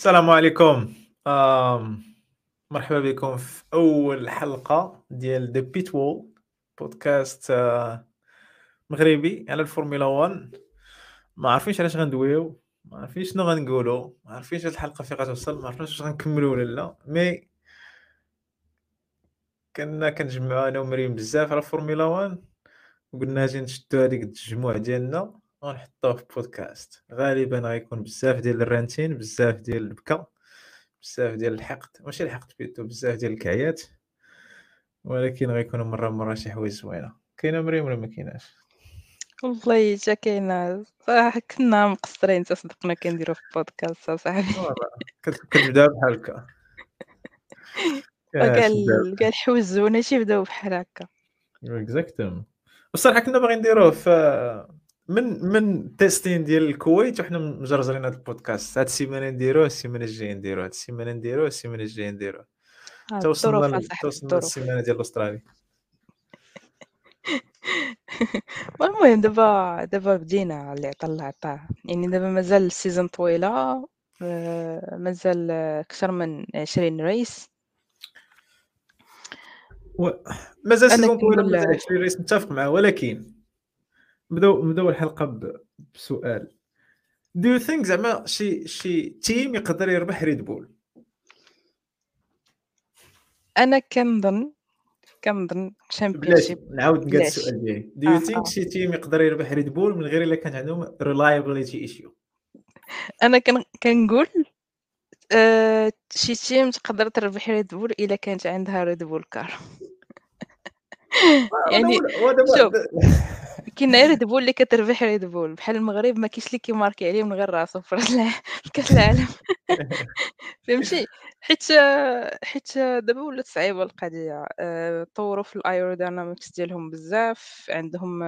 السلام عليكم. مرحبا بكم في أول حلقة ديال The Pit Wall Podcast آه، مغربي على الفورمولا 1 ما عارفينش علاش غنديرو ما عارفين شنو غنقولوا ما عارفينش هاد الحلقة فين غتوصل ما عرفناش واش غنكملوا ولا لا. mais كنا كنجمعوا أنا ومريم بزاف على الفورمولا 1 وقلنا أجي نشدو هذيك التجمع ديالنا. ونحطوه في بودكاست. غالبا غيكون بزاف ديال ال ranting بزاف ديال البكا بزاف ديال الحقد. ماشي الحقد بيتو بزاف ديال الكعيات. ولكن غيكونوا مرة مرة شي حوايج زوينة. كاينة مريم ولا ما كايناش؟ والله حتى كاينة. صراحة كنا مقصرين تصدقنا كنديرو في voilà كت- كتبدأ بحال هكا. وكاع ال- كاع الحوايج الزوينة تيبداو بحال هكا. exactement بصراحه كنا باغيين نديروه في من من testing ديال الكويت وحنا مجرجرين هذا البودكاست. هاد السيمانة نديروه السيمانة الجاية نديروه هاد السيمانة نديروه السيمانة الجاية نديروه. ل- أصاحبي توصلنا الظروف. للسيمانة ديال أستراليا. المهم دابا دابا بدينا اللي عطا الله عطاه. يعني دابا مازال ال season طويلة آه، مازال أكثر من عشرين race. و... مازال season طويله مازال 20 race متفق معاه ولكن بداو بداو الحلقة. بسؤال do you think زعما شي شي team يقدر يربح Red Bull أنا كنظن كنظن champion بلاتي ship نعاود نقاد. السؤال ديالي do you think. شي team يقدر يربح Red Bull من غير إلا كان عندهم reliability issue أنا كن كنقول آه شي team تقدر تربح Red Bull إلا كانت عندها Red Bull car يعني شوف غير Red Bull اللي كتربح Red Bull. بحال المغرب ما كاينش اللي كي marquer عليه من غير راسو في كاس العالم. فهمتي؟ حيت حيت دابا ولات صعيبة القضية. آه، طوروا في ال aerodynamics ديالهم بزاف. عندهم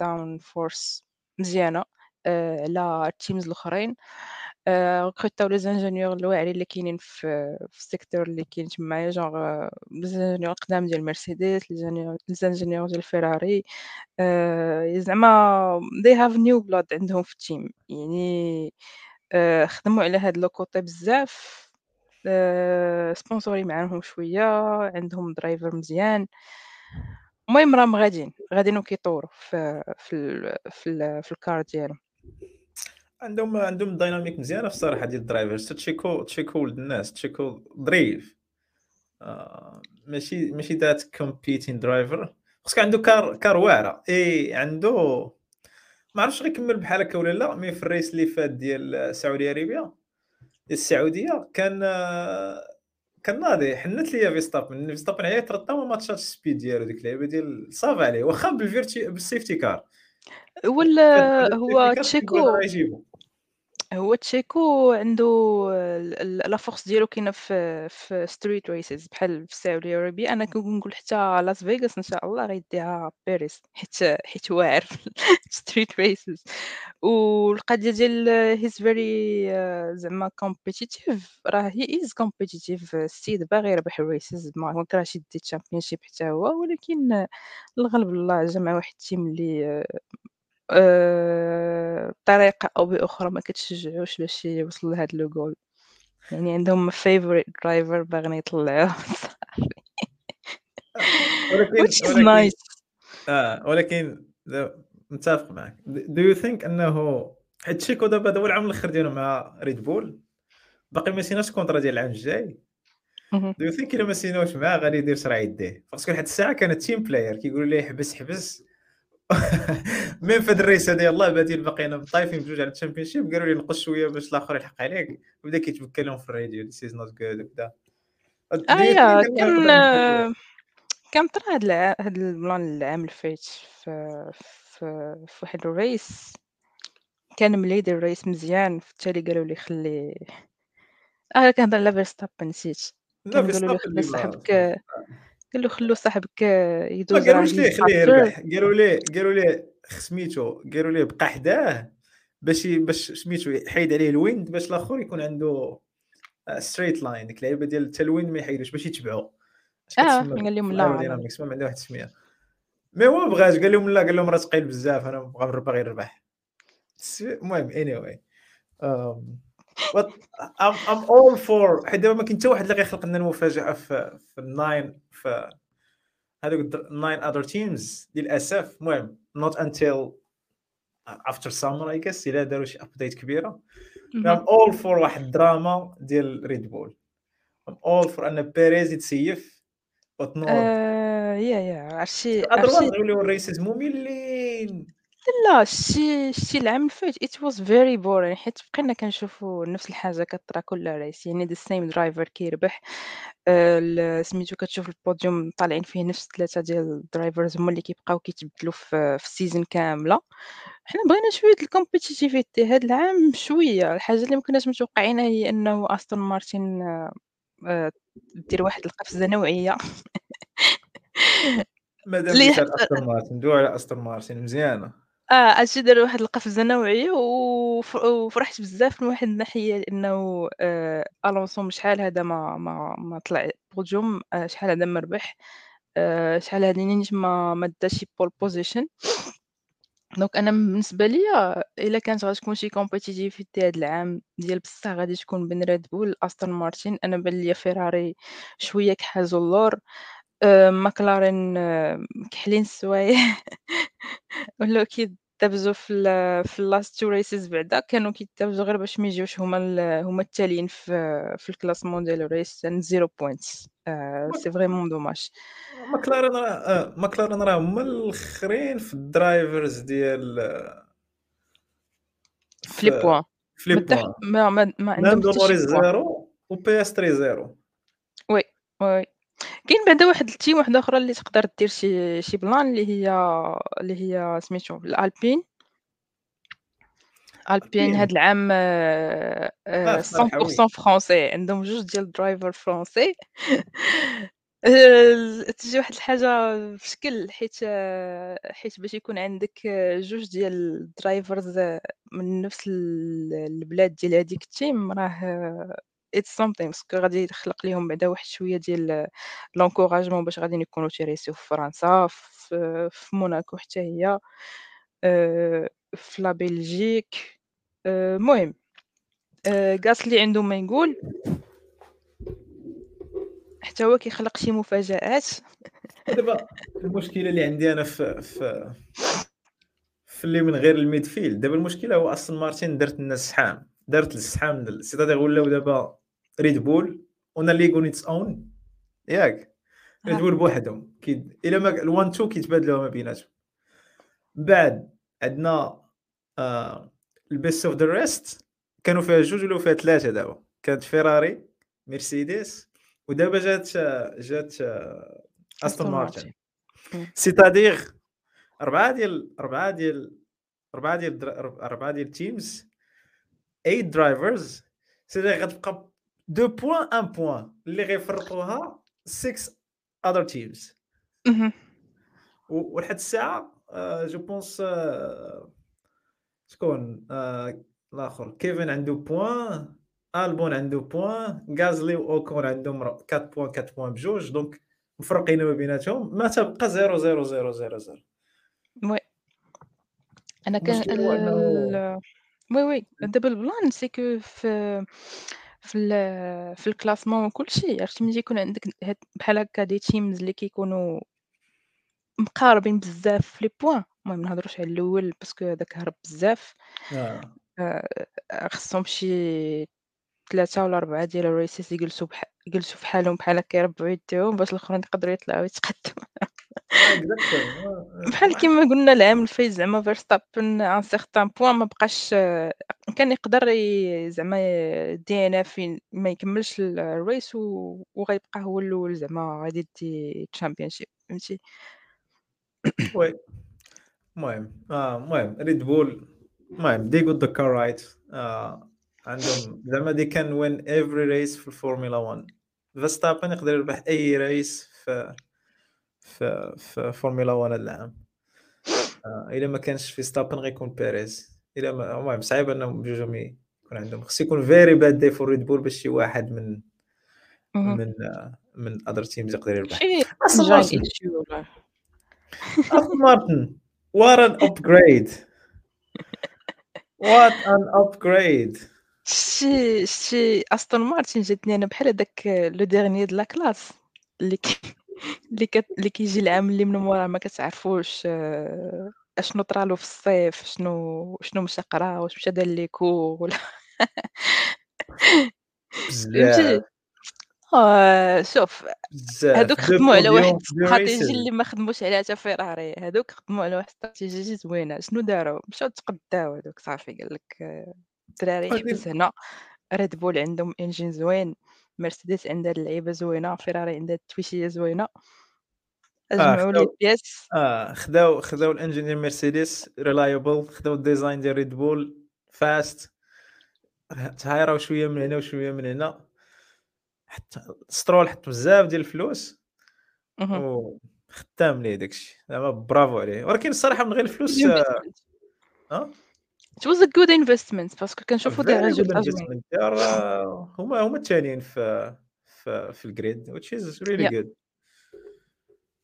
downforce مزيانة آه، على ال teams الأخرين. ريكروتاو les ingénieurs الواعرين اللي كاينين في في ال secteur اللي كاين تمايا genre ingénieurs قدام ديال مرسيدس les ingénieurs- ديال فيراري زعما they have new blood عندهم في ال team يعني خدموا على هاد le côté بزاف. سبونسوري معاهم شوية عندهم driver مزيان. المهم راهم غاديين غاديين وكيطوروا في في في, في ال car ديالهم. عندهم عندهم dynamique مزيانه في الصراحه ديال ال drivers. تشيكو تشيكو ولد الناس تشيكو ظريف آه، ماشي ماشي ذات competing driver خصك عنده كار كار واعرة. إي عنده ما عرفتش غيكمل بحال هكا ولا لا مي في الريس اللي فات ديال السعوديه ديال السعودية كان آه، كان ناضي. حنت ليا فيستابن. فيستابن عيط رطا ما ماتشات السبيد ديالو ديك اللعيبة ديال صافا عليه. واخا بالفيرتي بالسيفتي كار هو هو تشيكو. هو تشيكو عنده لا فورس ديالو كاينة في في ستريت ريسز بحال في السعودية العربيه أنا كنقول حتى لاس فيغاس إن شاء الله غيديها بيريس حيت حيت واعر street races والقضية ديال he's very زعما competitive راه he is competitive السيد باغي يربح ال races ما كرهش يدي ال championship حتى هو. ولكن الغالب الله جمع واحد ال team اللي آآ بطريقة أو بأخرى ما كتشجعوش باش يوصل لهاد لو goal يعني عندهم favorite driver باغيين يطلعوه ولكن which is ولكن nice. آه ولكن متفق معك. do you think أنه حيت Checo دابا هذا هو العام الآخر ديالو مع Red Bull باقي ما سيناش contrat ديال العام الجاي. do you think إلا ما سيناوش معاه غادي يدير شرع يديه؟ parce que لحد الساعة كان team player كيقولوا ليه حبس حبس. même في هاد ال race هذا يلاه بادين باقيين طايفين بجوج على ال championship قالوا لي نقص شوية باش الآخر يلحق عليك. وبدا كيتبكى لهم في الراديو this is not good وكذا Do you think يا أنه كان؟ كان طرا هاد هاد ال plan العام اللي فايت في في في واحد ال race. كان مليدي ال race مزيان في التالي قالوا لي خلي آه كنهضر على فيرستابن نسيت. لا ما صاحبك قال له خلو صاحبك ما يدوز راه قالوش ليه خليه يربح؟ قالوا ليه قالوا ليه سميتو قالوا ليه بقى حداه باش باش سميتو يحيد عليه ال wind باش الآخر يكون عنده straight line ديك اللعيبه ديال حتى ال wind ما يحيدوش باش يتبعوا آه قال لهم لا ال aerodynamics ما عنده واحد التسميه mais هو ما بغاش قال لهم لا قال لهم راه ثقيل بزاف أنا باغي يربح. س- المهم اني anyway. um, I'm, I'm all for حيت دابا ما كاين حتى واحد اللي غيخلق لنا المفاجأة في في ال nine في هذوك ال nine other teams للأسف. المهم not until after summer I guess إلا داروا شي update كبيرة. I'm all for واحد الدراما ديال Red Bull I'm all for أن بيريز يتسيف وتنوض yeah yeah عرفتي عرفتي. يوليو ال races مملين. لا شتي شتي العام اللي فات it was very boring حيت بقينا كنشوفوا نفس الحاجة كطرا كل race يعني the same driver كيربح آه، ال- سميتو كتشوف البوديوم طالعين فيه نفس ثلاثة ديال ال drivers هما اللي كيبقاو كيتبدلوا في في ال saison كاملة. حنا بغينا شوية ال competitivity هاد العام شوية الحاجة اللي مكناش متوقعينها هي إنه Aston Martin آه، آه، دير واحد القفزة نوعية. مادام اللي على استون Martin ندوي على Aston Martin مزيانة. آه هادشي دار واحد القفزة نوعية وف- وفرحت بزاف من واحد الناحية لأنه آه، ألونسو شحال هذا ما ما ما طلع بوديوم آه، شحال هذا ما ربح آه، شحال هذا نيت ما ما داش شي pole position donc أنا بالنسبة ليا إلا كانت غتكون شي competitivity هاد العام ديال بصح غادي تكون بين Red Bull Aston Martin أنا بان ليا فيراري شوية كحازو اللور. آآ ماكلارين آه، كحلين السوايع ولاو كيدابزو في ال في ال last two races بعدا. كانوا كيدابزو غير باش ما يجيوش هما ال هما التاليين في في ال classement ديال ال race. zéro points. آآ c'est vraiment dommage. ماكلارين راه آه، ماكلارين راه هما الآخرين في ال drivers ديال في les points. في les ما حتى point. ما ما ما عندهم لاندو حتى شي نوريس point. zéro و بي اس 3 zéro. oui, oui. كاين بعدا واحد ال team واحدة أخرى اللي تقدر دير شي شي plan اللي هي اللي هي سميتو ال Alpine. Alpine Alpine. هاد العام آآ آه آآ في مرحوي 100% français. عندهم جوج ديال ال drivers français. تجي واحد الحاجة بشكل حيت حيت باش يكون عندك جوج ديال ال drivers من نفس ال البلاد ديال هاديك ال team راه it's something parce que غادي يخلق ليهم بعدا واحد شوية ديال l'encouragement باش غاديين يكونوا تيريسيو في فرنسا في في موناكو حتى هي آآ في لا بلجيك المهم آآ غاسلي عنده ما يقول. حتى هو كيخلق شي مفاجآت. دابا المشكلة اللي عندي أنا في في في اللي من غير الميدفيلد دابا المشكلة هو استون مارتين درت لنا السحام. دارت السحام سيتادير ولاو دابا ريد بول ونا ليغ اتس اون ياك. Red. Bull بوحدهم. كي إلا ما ال1 2 كيتبادلوا ما بيناتهم. بعد عندنا آه ال best of the rest كانوا فيها جوج ولاو فيها ثلاثة دابا. كانت فيراري مرسيدس ودابا جات جات Aston Martin. c'est-à-dire أربعة ديال أربعة ديال أربعة ديال أربعة ديال teams 8 drivers سيتادير غتبقى 2 بوان 1 بوان اللي غيفرقوها 6 اذر تيمز. ولحد الساعة جو بونس شكون الآخر كيفن عنده بوان البون عنده بوان غازلي واوكون عندهم 4 بوان 4 بوان بجوج دونك مفرقين ما بيناتهم ما تبقى 0 0 0 0 0 وي أنا كان oui, oui دابا ال plan c'est que في في ال في ال classement وكلشي عرفتي ملي يكون عندك هاد بحال هكا des teams اللي كيكونوا مقاربين بزاف في les points المهم ما نهضروش على الأول parce que هذاك هرب بزاف آه. آآ خصهم شي 3 ولا 4 ديال ال races يجلسوا بح يجلسوا فحالهم بحال هكا يربعوا يديهم باش الآخرين يقدروا يطلعوا يتقدموا آه،. آه، بحال آه. كيما قلنا العام اللي فايت زعما فيرستابن à un certain point ما بقاش كان يقدر ي زعما DNF ما يكملش ال ال race و وغيبقى هو الأول زعما غادي يدي ال championship فهمتي؟ oui المهم آه المهم ريد بول المهم got the car right آه عندهم زعما they can win every race في الفورمولا 1 فيرستابن يقدر يربح أي race في في في فورمولا 1 هذا العام إلا ما كانش فيرستابن غيكون بيريز إلا ما المهم صعيب أنهم بجوجهم يكون عندهم. خص يكون very bad day for ريد بول باش شي واحد من. من آه من other teams يقدر يربح. استون engine مارتن what an upgrade! What an upgrade! شتي شتي أستون مارتين جاتني أنا بحال هداك le dernier de la classe اللي اللي كت اللي كيجي العام اللي من موراه ما كتعرفوش آه، أشنو طرالو في الصيف، شنو شنو مشى قرا، واش مشى دار les cours ولا بزاف. فهمتي؟ آه شوف بزاف. هادوك deux خدموا على واحد deux ال stratégie اللي ما خدموش عليها حتى فيراري، هادوك خدموا على واحد الاستراتيجية زوينة، شنو داروا؟ مشاو تقداو هادوك صافي قال لك الدراري حبس هنا، ريد بول عندهم engine زوين، مرسيدس عندها اللعيبة زوينة، فيراري عندها التويشية زوينة، آه أجمعوا لي pièces آه خداو خداو ال engine ديال مرسيدس reliable خداو ال design ديال ريد بول fast تهايراو شوية من هنا وشوية من هنا. حتى سترول حط بزاف ديال الفلوس. وختام ليه داكشي. زعما برافو عليه. ولكن الصراحة من غير الفلوس. آه؟ It was a good investment parce que كنشوفوا des résultats. investment هما هما الثانيين في في, في ال grid which is really Yeah. good.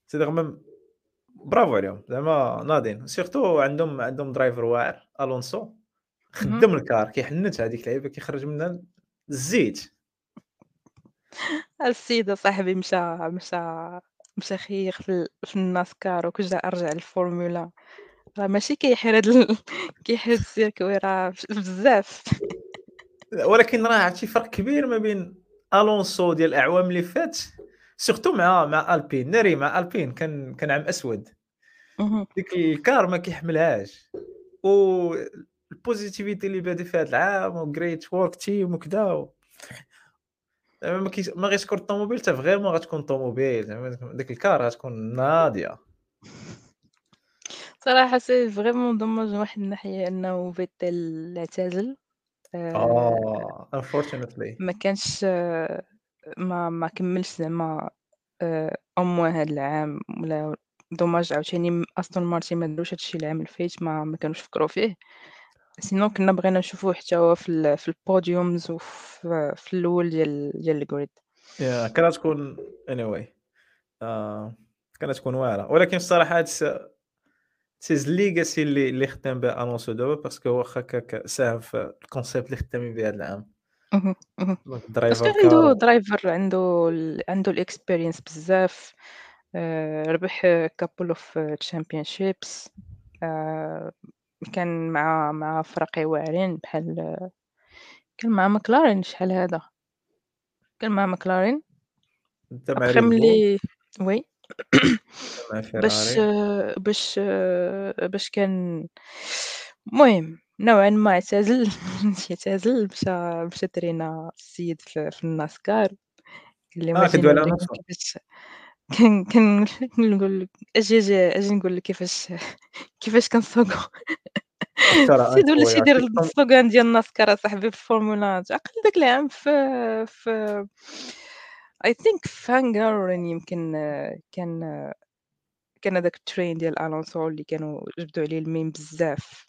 c'est même bravo عليهم. زعما ناضين. surtout عندهم عندهم driver واعر الونسو خدم ال car كيحنت هذيك اللعيبة كيخرج منها الزيت. السيد أصاحبي مشى مشى مشى خيّر في الناسكار وكجا رجع للفورمولا، راه ماشي كيحير هاد ال كيحير ال circuit راه بز بزاف. ولكن راه عرفتي فرق كبير ما بين ألونسو ديال الأعوام اللي فات surtout مع مع ألبين ناري مع ألبين كان كان عام أسود. ديك ال car ما كيحملهاش و ال positivity اللي بادي في هذا العام و great work team وكذا و... زعما ما كيش ما غيش تكون الطوموبيل حتى vraiment غتكون طوموبيل زعما ديك ال car غتكون ناضية صراحة c'est vraiment dommage من واحد الناحية أنه فيتيل اعتزل. آآ آه unfortunately ما كانش ما ما كمّلش زعما au moins هاد العام ولا dommage عاوتاني م أستون مارتين ما داروش هاد الشي العام الفايت ما ما كانوش فكروا فيه، sinon كنا بغينا نشوفوه حتى هو في ال في ال podiums وفي في الأول ديال ديال ال grid. يا كانت تكون anyway آه كانت تكون واعرة ولكن الصراحة هاد c'est legacy اللي اللي خدام بها الونسو دابا parce que واخا كاك ساهم في ال concept اللي خدامين به هذا العام درايفر عنده درايفر عنده عنده ال experience بزاف، ربح couple of championships آآ كان مع مع فرق واعرين بحال كان مع ماكلارين شحال هذا، كان مع ريد بول ملي وي. مع باش فيراري باش باش كان المهم نوعًا ما اعتزل ماشي اعتزل مشى مشى ترينا السيد في في الناسكار قال آه كدوي على نوريكم الونسو كيفاش كن كن نقول لك أجي أجي أجي نقول لك كيفاش كيفاش كنسوقو ترى السيد ولا انت تيدير كيفهم السلوغان ديال الناسكار أصاحبي في الفورمولا عقل داك العام في في Think في هانغارين يمكن كان كان هذاك الtrain ديال ألونسو اللي كانوا جبدوا عليه الميم بزاف،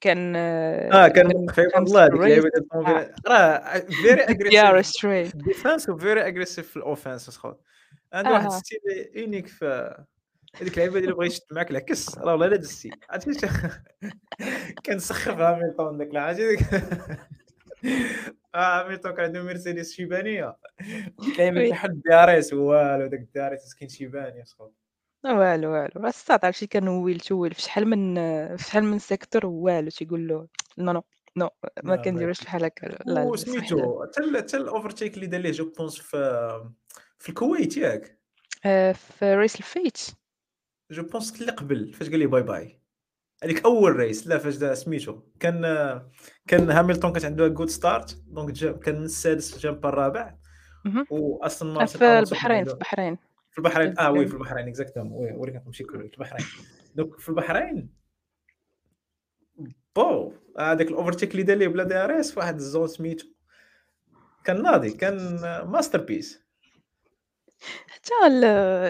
كان آه كان كان خامس والله في هذيك اللعيبه ديال آه الطوموبيل راه فيري في الديفانس وفيري اجريسيف في الاوفنس اخويا عنده واحد آه. ستيل اونيك في هذيك اللعيبة اللي بغى يشد معاك العكس راه والله الا دزتي عرفتي ش- كنسخف هاميلتون داك العام. آه هاميلتون كان عنده مرسيدس شيبانيه DRS والو داك اس مسكين شيباني اخويا والو والو. راه الساط عرفتي كان wheel to wheel في شحال من في شحال من sector والو تيقول له no no no ما ما كنديروش بحال هكا. وسميتو حتى حتى ال overtake اللي دار ليه je pense في في الكويت ياك؟ آآ في ريس الفيت جو بونس اللي قبل فاش قال لي باي باي هذيك أول ريس لا فاش سميتو. كان كان هاميلتون كانت عنده جود ستارت دونك كان من السادس جا با الرابع. اهم. واستون آه مارتن في البحرين في البحرين. في البحرين. آه وي في البحرين اكزاكتومون وي وي كنت نمشي كل في البحرين. دونك في البحرين بو هذاك الاوفرتيك اللي دار ليه بلا دي ار اس في واحد الزون سميتو. كان ناضي كان masterpiece حتى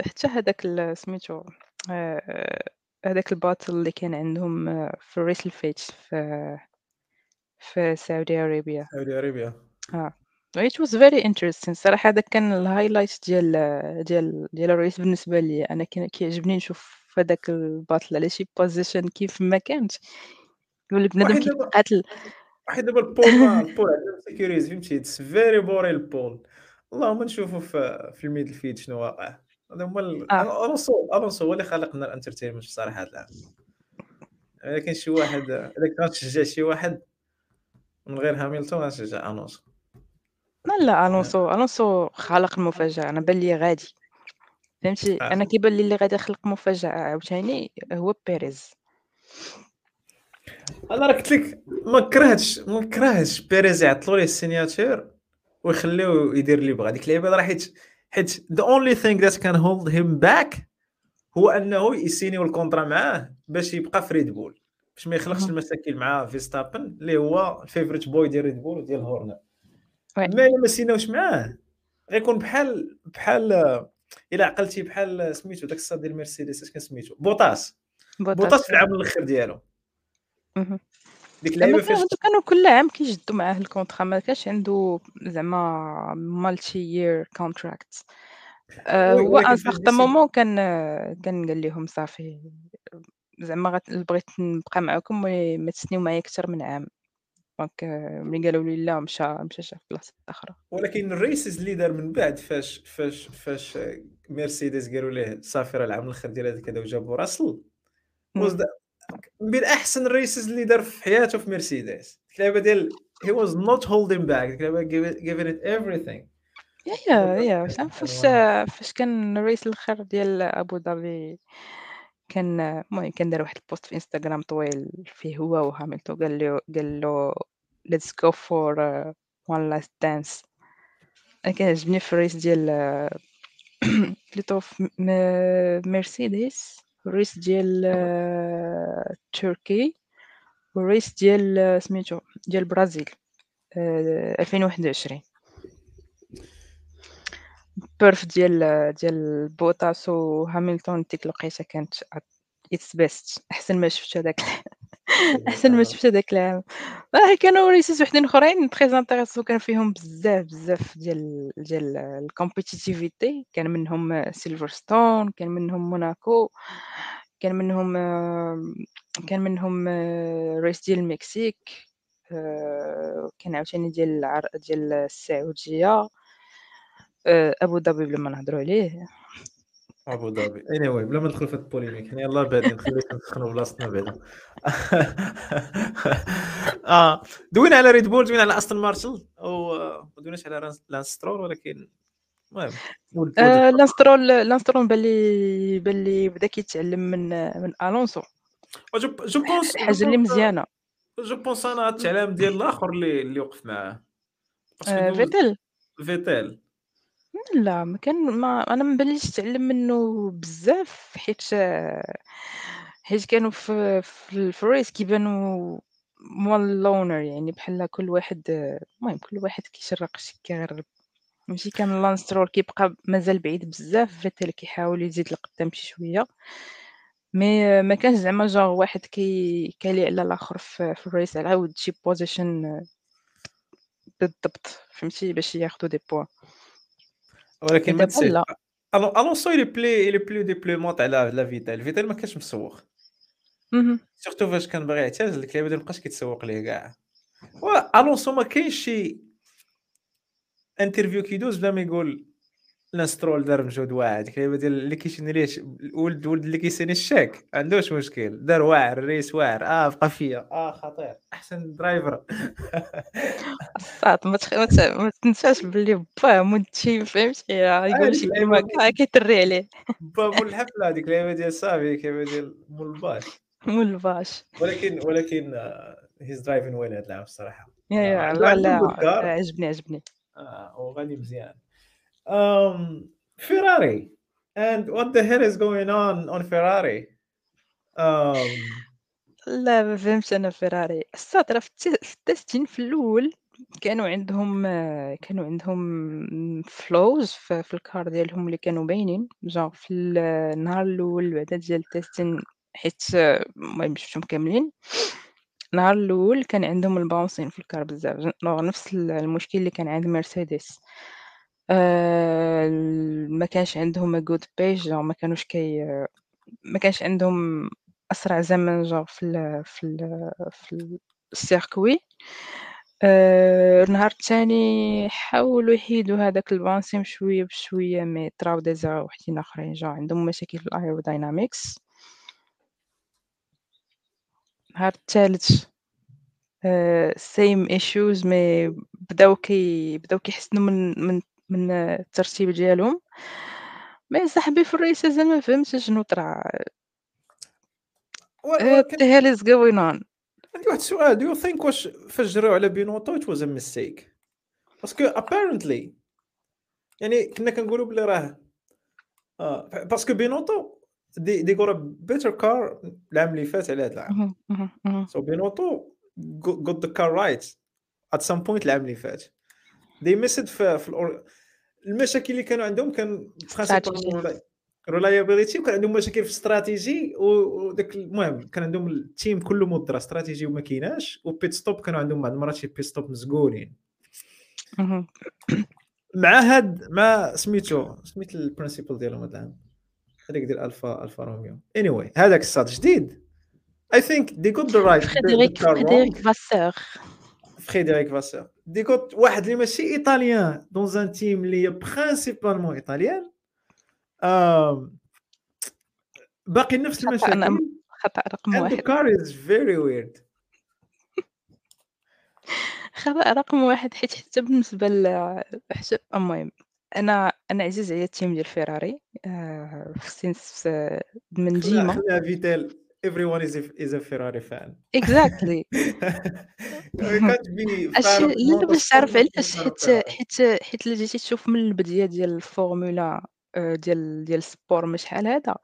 حتى هذاك سميتو آآ هذاك الباطل اللي كان عندهم آه، في race الفيت في في سعودية Arabia Saudi Arabia آه. It was very interesting. صراحة هذاك كان ال highlight ديال ديال ديال ال race بالنسبة لي. أنا كان كيعجبني نشوف هذاك الباطل. على شي position كيف ما كانت. يقول بنادم كيتقاتل حيت دابا البول ما البول عندنا سيكوريز فهمتي؟ اتس فيري بوري البول. اللهم نشوفوا في في الميدل فيد شنو واقع. هذا هما آه. الونسو الونسو هو اللي خلق لنا الانترتينمنت في صراحة هذا العام الا كاين شي واحد الا كنت تشجع شي واحد من غير هاميلتون غنشجع ألونسو. لا لا ألونسو ألونسو خلق المفاجأة. أنا بان لي غادي. فهمتي؟ آه. أنا كيبان لي اللي غادي يخلق مفاجأة عاوتاني هو بيريز. أنا راه قلت لك ما كرهتش ما كرهتش بيريز يعطلوا ليه السيناتور ويخليو يدير اللي بغا. ديك اللعيبة راه حيت حيت the only thing that can hold him back هو أنه يسينيو ال contrat معاه باش يبقى في ريد بول باش ما يخلقش. المشاكل مع فيستابن اللي هو ال favorite boy ديال ريد بول وديال هورنر. ما إلا ما سيناوش معاه. غيكون بحال بحال إلا عقلتي بحال سميتو داك الصاد ديال مرسيدس اش كان سميتو؟ بوطاس بوطاس في العام الآخر ديالو. ديك اللعيبة فاش كانوا كل عام كيجدوا معاه ال contrat ما كانش عنده زعما multi-year contract هو un certain moment كان كان قال لهم صافي زعما بغيت نبقى معكم وما تسنيو معايا أكثر من عام. donc ملي قالوا لي لا مشى مشى شاف بلاصة أخرى. ولكن ال races اللي دار من بعد فاش فاش فاش مرسيدس قالوا ليه صافي راه العام الآخر ديال هذا كذا وجابوا راسل. من أحسن ال races اللي دار في حياته في مرسيدس اللعبه ديال he was not holding back. اللعبه giving it everything. yeah yeah فاش. فاش كان ال race الآخر ديال ابو ظبي كان المهم كان دار واحد ال post في انستغرام طويل فيه هو وهاملتون. قال له قال له let's go for uh, one last dance. أنا كيعجبني في الريس ديال بليتو في م- مرسيدس الريس ديال آه، تركي والريس ديال آه، سميتو ديال البرازيل آه، 2021 بيرف ديال ديال بوتاس وهاملتون ديك الوقيته كانت اتس بيست أحسن ما شفت هذاك. احسن ما شفت هذاك العام. آه كانوا races وحدين أخرين très intéressants كان فيهم بزاف بزاف ديال ديال ال compétitivité كان منهم سيلفرستون كان منهم موناكو كان منهم آه، كان منهم آه، race ديال المكسيك آه، كان عاوتاني ديال العر... ديال السعودية آه، أبو ظبي بلا ما نهضروا عليه. أبو ظبي. أنـ.. anyway, بلا ما ندخل في هاد ال polémique حنا يلاه بادين خلينا نسخنوا بلاصتنا بعدا. آه دوينا على ريد بول دوينا على استون مارتن وما دويناش على رانس- لانس سترول ولكن المهم. لانس سترول لانس سترول بان لي بان لي بدا كيتعلم من من الونسو je je pense حاجة اللي مزيانة. je pense أنا التعلام ديال الآخر اللي اللي وقف معاه دوز- فيتل لا ما كان ما أنا ما بانليش تعلم منه بزاف حيت حيت كانوا في في الفريس كيبانوا مول لونر يعني بحال كل واحد المهم كل واحد كيشرق شي كيغرب ماشي كان لانسترول كيبقى مازال بعيد بزاف فيتل كيحاول يزيد لقدام شي شوية. مي ما كانش زعما جونغ واحد كي كالي على الآخر في, الريس على ود شي بوزيشن بالضبط فهمتي باش ياخذوا دي بوان ولكن ما تنساش لا ألو- ألونسو الي بلي الي بلو ديبلومونت على على فيتال فيتال ما كانش مسوق. سيرتو فاش كان باغي يعتزل ديك اللعبه ديال مابقاش كيتسوق ليه كاع. ألونسو ما كاينش شي انترفيو كيدوز بلا ما يقول لاسترول دار مجهود واعر ديك اللعبه ديال اللي كيشني ليه ش- ولد ولد اللي كيسيني الشاك ما عندوش مشكل. دار واعر الريس واعر. آه بقى فيا. آه خطير. أحسن درايفر الصاد ما تنساش باللي باه مونتي فهمتي؟ يقول شي كلمه كيتري عليه. با مول الحفلة هذيك اللعبه ديال صافي اللعبه ديال مول الباش. مول الباش. ولكن ولكن هيز درايفين وين هذا العام الصراحة. يا آه، يا لا. good car. عجبني عجبني. آه وغادي مزيان. Um, Ferrari. And what the hell is going on on Ferrari? Um, لا ما فهمتش أنا فيراري الصاد راه في الت- في التستين في الأول كانوا عندهم كانوا عندهم فلوز في, الكار ديالهم اللي كانوا باينين. جون في ال- النهار الأول بعدا ديال التستين حيت المهم شفتهم كاملين. النهار الأول كان عندهم الباونسين في الكار بزاف. نفس ال- المشكل اللي كان عند مرسيدس. آه، ما كانش عندهم جود بيج ما كانوش كي ما كانش عندهم أسرع زمن جا في ال في ال في circuit آآ النهار التاني حاولوا يحيدوا هذاك bouncing شوية بشوية mais طراو des erreurs وحدين آخرين جاو عندهم مشاكل في ال aerodynamics. النهار التالت same issues mais بداو كي بداو كيحسنوا من من من الترتيب ديالهم. mais أصاحبي في ال races أنا ما فهمتش شنو طرا. what the hell is going on؟ عندي واحد السؤال do you think واش فاش جراو على بينوتو it was a mistake parce que apparently يعني كنا كنقولوا بلي راه آه parce que بينوتو they they got a better car العام اللي فات على هذا العام. so بينوتو got the car right at some point العام اللي فات they missed في, في الأور... المشاكل اللي كانوا عندهم كان. reliability وكان عندهم مشاكل في استراتيجي و- وداك المهم كان عندهم ال team كله مدرا استراتيجي وما كايناش و pit stop كانوا عندهم بعض المرات شي pit stop مزقولين. مع هاد مع سميتو سميت ال principal ديالهم هذا العام هذاك ديال الفا الفا روميو anyway anyway, هذاك الصاد جديد I think they got the right فريدريك فريدريك فاسور. فريدريك فاسور they got واحد اللي ماشي italien dans un team اللي هي principalement italien. باقي نفس المشاكل. خطأ رقم واحد. car is very weird. خطأ رقم واحد حيت حتى بالنسبة ل حتى المهم أنا أنا عزيز عليا ال team ديال فيراري آآ since من ديما. فيتال everyone is a, is a Ferrari fan exactly you can't be fan أشي of لا باش motorsport تعرف and be علاش fan of حيت Ferrari. حيت حيت إلا جيتي تشوف من البداية ديال الفورمولا آآ ديال ديال السبور من شحال هذا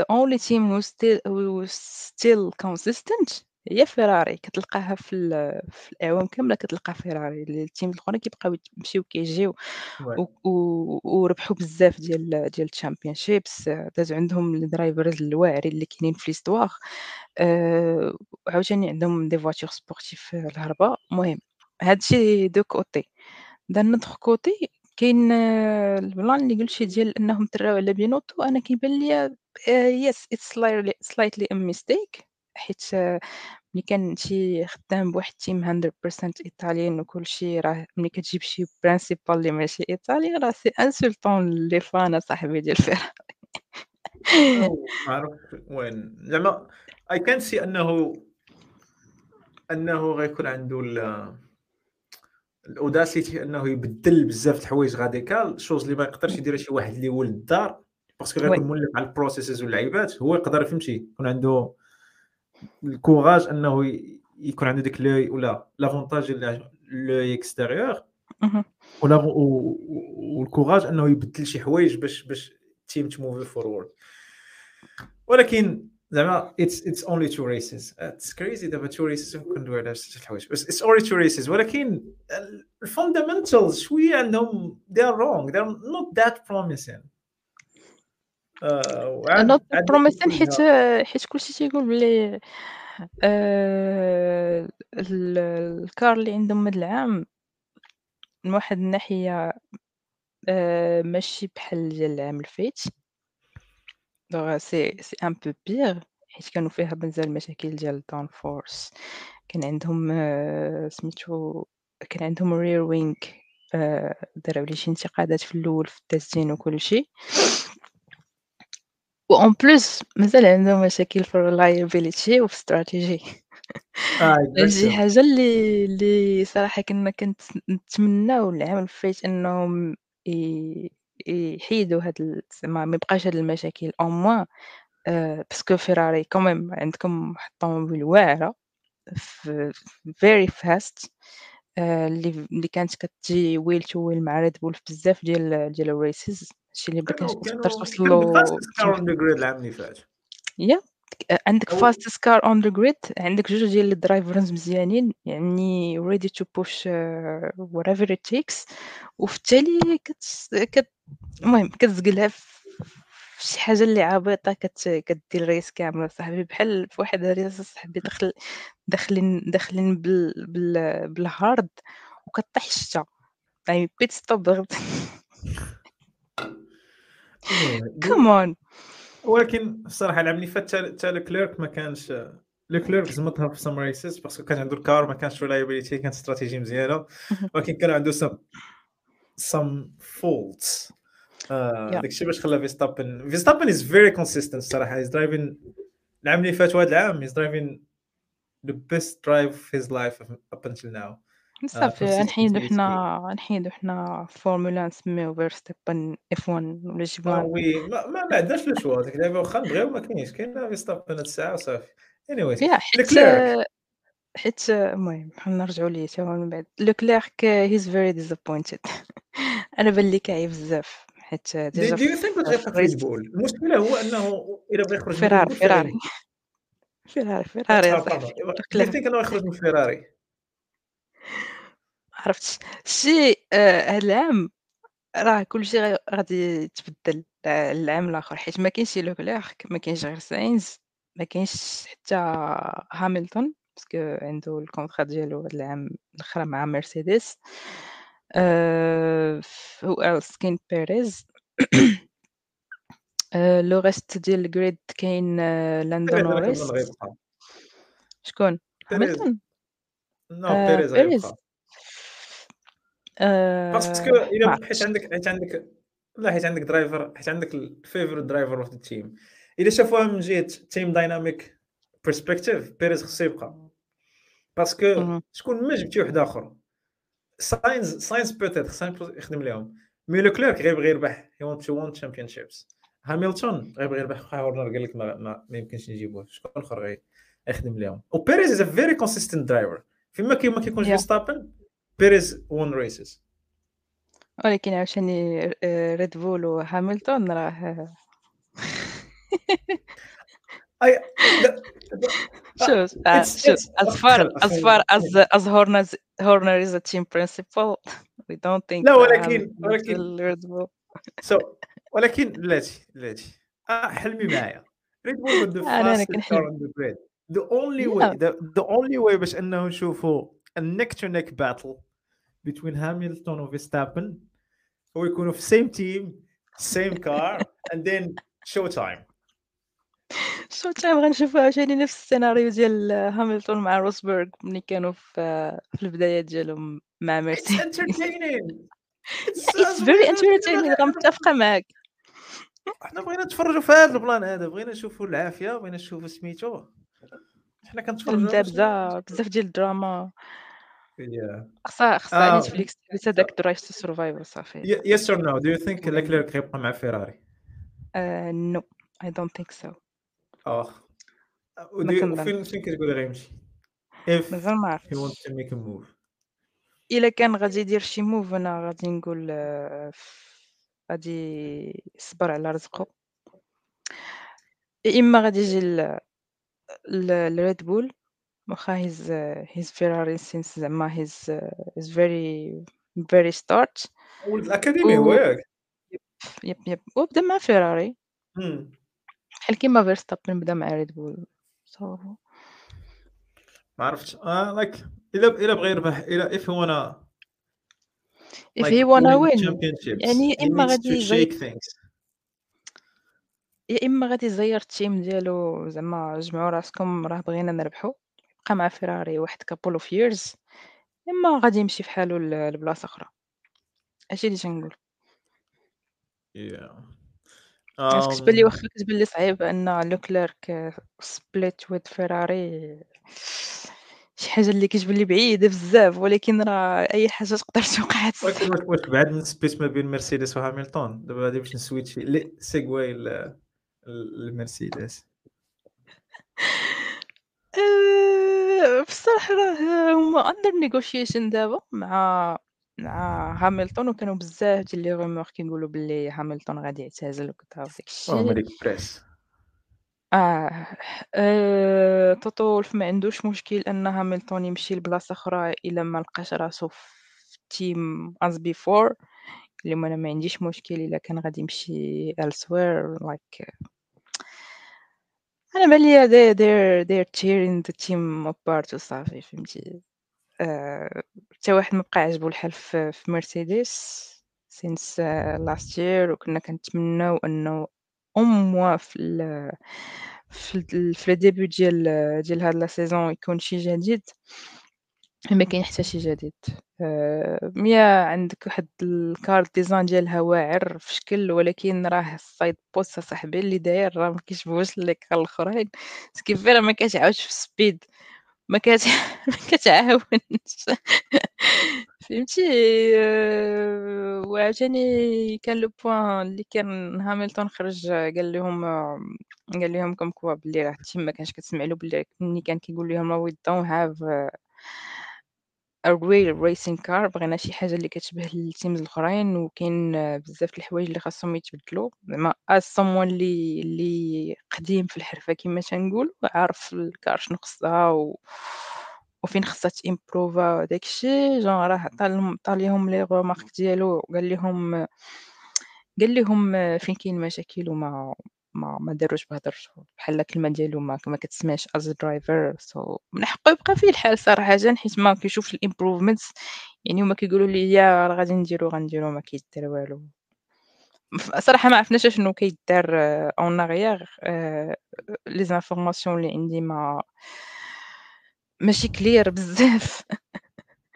the only team who still who still consistent هي فيراري كتلقاها في ال في الأعوام كاملة كتلقى فيراري ال teams الآخرين كيبقاو يمشيو كيجيو Ouais. و و وربحوا بزاف ديال ديال ال championships دازو عندهم ال drivers الواعرين اللي كاينين في l'histoire آآ وعاوتاني عندهم des voitures sportives الهربة المهم هادشي d'un côté. d'un autre côté كاين آه، البلان اللي قلتي ديال أنهم تراو على بينوتو أنا كيبان ليا yes it's slightly a mistake حيت ملي كان شي خدام بواحد team 100% italien وكلشي راه ملي كتجيب شي principal اللي ماشي إيطالي راه c'est insultant les fans صاحبي ديال فيراري ما عرفت وين؟ زعما اي كان سي أنه أنه غيكون عنده ال- الأوداسيتي أنه يبدل بزاف د الحوايج غاديكال شوز اللي ما يقدرش يديرها شي واحد اللي ولد الدار باسكو غيكون. مولف على البروسيسز واللعيبات هو يقدر فهمتي؟ يكون عنده الكوراج أنه يكون عنده ديك لوي ولا لافونتاج لوي اكستيريور. ولا والكوراج أنه يبدل شي حوايج باش باش ال team تموفي forward ولكن زعما it's it's only two races it's crazy دابا two races كندوي على د الحوايج. بس it's only two races ولكن ال fundamentals شوية عندهم they are wrong. They are not that promising. not عاد promising حيت حيت كلشي تيقول بلي آه، ال- ال car اللي عندهم هاد العام من واحد الناحية آه، ماشي بحال ديال العام الفايت donc c'est c'est un peu pire حيت كانوا فيها بزاف المشاكل ديال ال downforce كان عندهم آه، سميتو كان عندهم rear wing داروا عليه شي انتقادات في الأول في التسجيل وكلشي. و en plus مازال عندهم مشاكل في ال reliability وفي شي exactly. حاجة اللي اللي صراحة كنا كنتمناو العام الفايت انهم ي- يحيدوا هاد ال- زعما ما يبقاش هاد المشاكل au moins parce que فيراري quand même عندكم واحد الطوموبيل واعرة very fast اللي اللي كانت كتجي wheel to wheel مع ريد بول في بزاف ديال ديال ال races هادشي اللي ما كانش كانوا تقدر كانوا توصل له العام اللي فات يا عندك أو- fastest car on the grid عندك جوج ديال ال drivers مزيانين يعني ready to push uh, whatever it takes وفي التالي كت... المهم كتزقلها شي حاجة اللي عبيطة كت... كدير ال race كامل صاحبي. بحال في واحد ال race صاحبي دخل داخلين داخلين بال... بال... بال hard وكطيح الشتا. يعني pit stop ضغط Anyway, come on ولكن الصراحه العام اللي فات حتى لوكليرك ما كانش لوكليرك زمطها في some races parce que كان عنده ال car ما كانش reliability كانت استراتيجي مزيانة. ولكن كان عنده some some faults داك الشيء باش خلى فيستابن فيستابن is very consistent الصراحه is driving العام اللي فات وهذا العام is driving the best drive في his life up until now صافي نحيدو حنا نحيدو حنا فورمولا نسميو فيرستابن اف 1 ولا آه جبنا وي ما, ما, ما عندناش لو شوا ديك اللعبه واخا نبغيو ما كاينش كاين فيستابن هاد الساعة وصافي. اني يا حيت حيت المهم نرجعوا ليه تا هو من بعد. لوكليرك هيز فيري ديسابوينتد أنا بان لي كاعي بزاف حيت دو ديجا يو ثينك في غيبقى في بول المشكلة هو أنه إلا بغى يخرج من ريد فيراري بول فيراري فيراري فيراري فيراري يا صاحبي باردون دو يو لوكليرك ثينك إنه يخرج من فيراري عرفتش. شي آه، هاد العام راه كلشي غا- غادي يتبدل. آه، العام الآخر حيت ما كاينش لوكليرك ما كاينش غير ساينز ما كاينش حتى هاميلتون parce que عنده ال contrat ديالو هاد العام الآخر مع مرسيدس. who else كاين بيريز. آه، le reste ديال ال grid كاين آه، بيريز كنظن نوريس غيبقى شكون؟ بيريز. هامilton نو بيريز بيريز غيبقى parce que الا حيت عندك حيت عندك لا حيت عندك driver حيت عندك ال favorite driver of the team الا شافوها من جهة team dynamic perspective بيريز خصو يبقى. parce que. شكون ما جبتي واحد آخر. ساينز ساينز peut-être ساينز يخدم لهم mais لوكليرك غيبغي يربح he want to win championships هاميلتون غيبغي يربح هورنر قال لك ما, ما, يمكنش نجيبوه. شكون آخر غي يخدم لهم وبيريز از ا فيري كونسيستنت درايفر فيما كي ما كيكونش يا فيستابن بيريز وون ريسز ولكن عاوتاني ريد بول وهامilton راه اي لا شوف آه، it's شوف it's as far خل- as خل- far as as Horner is- Horner is a team principal we don't think لا that ولكن Hamilton ولكن will Red Bull. سو ولكن بلاتي بلاتي آه حلمي معايا ريد بول the أنا أنا fast car كنحلم on the grid the only way لا the only way باش انه نشوفوا ال neck to neck battle بين هاميلتون وفيستابن هو يكونوا في سيم تيم سيم كار اند ذن شو تايم شو تايم غنشوفوا عاوتاني نفس السيناريو ديال هاميلتون مع روسبرغ ملي كانوا في في البدايات ديالهم مع اتس ميرسيدس انترتينينغ it's it's very entertaining غنتفق معاك حنا بغينا نتفرجوا في هذا ال plan هذا بغينا نشوفوا العافيه بغينا نشوفوا سميتو حنا كنتفرجوا باش بزاف بزاف ديال الدراما. خصها خصها آه. نتفليكس تبيت هذاك Drive to Survive صافي Y- yes or no? Do you think Leclerc يبقى مع فيراري؟ no I don't think so كنظن. وفين فين كتقولي غيمشي؟ مازال ما عرفتش wants to make a move. إلا كان غادي يدير شي move أنا غادي نقول آه، غادي يصبر على رزقه يا إما غادي يجي الريد بول. واخا he's he's فيراري since زعما he's he's very very start ولد ال academy هو ياك؟ yep yep وبدا مع فيراري. بحال كيما فيرستابن بدا مع ريد بول so. ما عرفتش. آه like الا الا بغى يربح الا he wanna if like he wanna win championships يعني إما غادي to يزير shake things يا إما غادي يزير ال team ديالو زعما جمعوا راسكم راه بغينا نربحو يبقى مع فيراري واحد couple of years إما غادي يمشي فحالو ل- لبلاصة أخرى. هادشي اللي تنقول. Yeah. حيت كتبان لي um, واخا كتبان لي صعيب أن لوكليرك split with فيراري شي حاجة اللي كتبان لي بعيدة بزاف ولكن راه أي حاجة تقدر توقع هاد ولكن الساعة. واش من ما بين مرسيدس وهاميلتون دابا غادي باش نـ switchـي ل- للمرسيدس أه، بصراحة راه هما under negotiation دابا مع مع هاميلتون وكانوا بزاف ديال لي rumeurs كيقولوا باللي هاميلتون غادي يعتزل وكذا وداك هما الشيء press آه أه... توتو وولف ما عندوش مشكل أن هاميلتون يمشي لبلاصة أخرى إلا ما لقاش راسو في team as before اللي أنا ما عنديش مشكل إلا كان غادي يمشي elsewhere like أنا بالي they they're they're tearing the team apart وصافي فهمتي؟ آه، حتى واحد ما بقى عجبو الحال في مرسيدس since uh, last year وكنا كنتمناو أنه au moins في في في ديال ديال هاد لا saison يكون شي جديد، ما كاين حتى شي جديد، آآ يا عندك واحد الcard design ديالها واعر في شكل ولكن راه الside post أصاحبي اللي داير راه ما كيشبهوش ce qui fait راه ما كتعاودش في الspeed ما كت ما كتعاونش. فهمتي؟ آآ وعاوتاني كان le point اللي كان هاميلتون خرج قال لهم قال لهم comme quoi بلي راه الteam ما كانش كتسمع له بلي ملي كان كيقول لهم we don't have a real racing car بغينا شي حاجة اللي كتشبه الteams الآخرين وكاين بزاف د الحوايج اللي خاصهم يتبدلوا، زعما as someone اللي اللي قديم في الحرفة كيما تنقولوا عارف الكار شنو خصها و وفين خصها تإمبروفا وداك الشي genre راه عطا لهم عطا ليهم les remarques ديالو وقال ليهم قال ليهم فين كاين مشاكل وما ما ما داروش بهدرتو بحال الكلمة ديالو ما ما كتسمعش a driver so من حقه يبقى فيه الحال صراحةً حيت ما كيشوفش الimprovements يعني هما كيقولوا لي يا راه غادي نديرو غنديرو ما كيدار والو. صراحة ما عرفناش أشنو كيدار arrière آآ les informations اللي عندي ما ماشي clear بزاف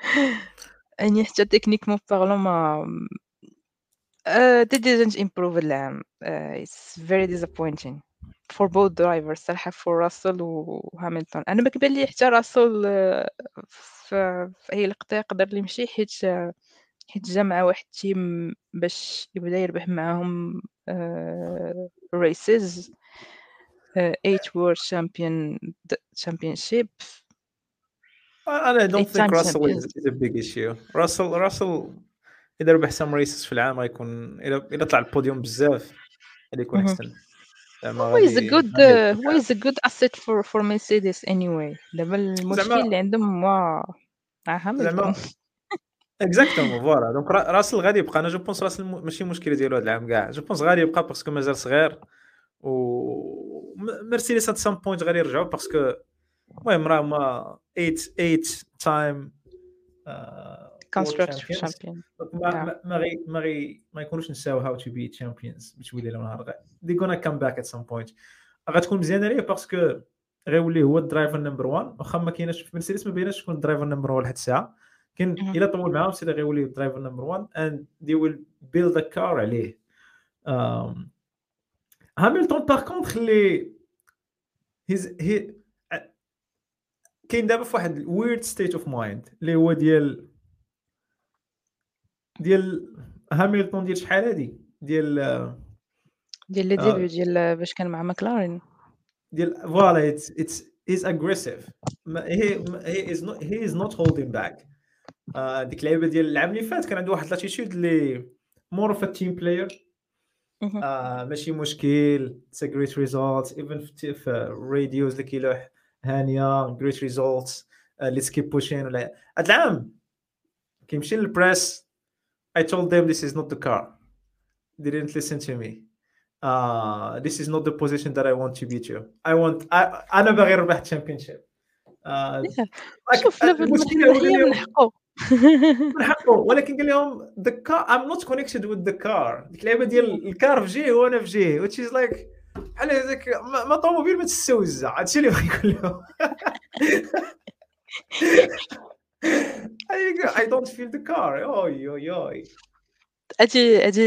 يعني حتى techniquement parlant ما آآ they didn't improve هاد العام آآ it's very disappointing for both drivers صراحة for راسل وهاميلتون، أنا ما كيبان لي حتى راسل في في أي لقطة يقدر يمشي حيت حيت جا مع واحد team باش يبدا يربح معاهم آآ races آآ 8 world champion championship I don't 8 think time Russell is champions. is a big issue. Russell Russell إذا ربح some races في العام غيكون إذا إذا طلع البوديوم بزاف غادي يكون. زعما هو good غادي هو is a good asset for for Mercedes anyway دابا المشكل اللي عندهم هو مع هاميلتون. زعما exactement voilà donc را- راسل غادي يبقى. أنا je pense راسل ماشي مشكلة ديالو هذا العام كاع. je pense غادي يبقى parce que مازال صغير. و مرسيدس at some point غادي يرجعوا parce que المهم راه هما 8 8 time constructor champion. ما. ما- ما غي ما غي ما يكونوش نساو how to be champions بتولي لهم نهار they gonna come back at some point غتكون مزيانه ليه parce que غيولي هو ال driver number 1 واخا ما كايناش في مرسيدس ما بيناش شكون ال driver number 1 لحد الساعة كاين. الا طول معاهم سيدي غيولي ال driver number 1 and they will build a car عليه um, Hamilton par contre اللي he's he كاين دابا في واحد weird state of mind اللي هو ديال ديال Hamilton ديال شحال هادي؟ ديال آه، ديال لي آه. depuis ديال باش كان مع ماكلارين. ديال voilà it's it's aggressive. ما he he he is not holding back. آه، ديك اللعيبة ديال العام اللي فات كان عنده واحد l'attitude اللي more of team player. آه ماشي مشكل. it's great result even في ال radios اللي كيلوح هانية great results let's keep pushing ولا هاد العام كيمشي لل press I told them this is not the car. They didn't listen to me. Uh, this is not the position that I want to beat you I want I, أنا باغي نربح championship uh, like, شوف لا المشكلة هو قال هي من لهم حقه من حقه ولكن قال لهم the car I'm not connected with the car. ديك اللعبه ديال ال car في جهه وأنا في جهه which is like بحال هذاك ما ما طوموبيل ما تستوزع هادشي اللي بغا يقول لهم I don't feel the car. oui oui oui. هادي هادي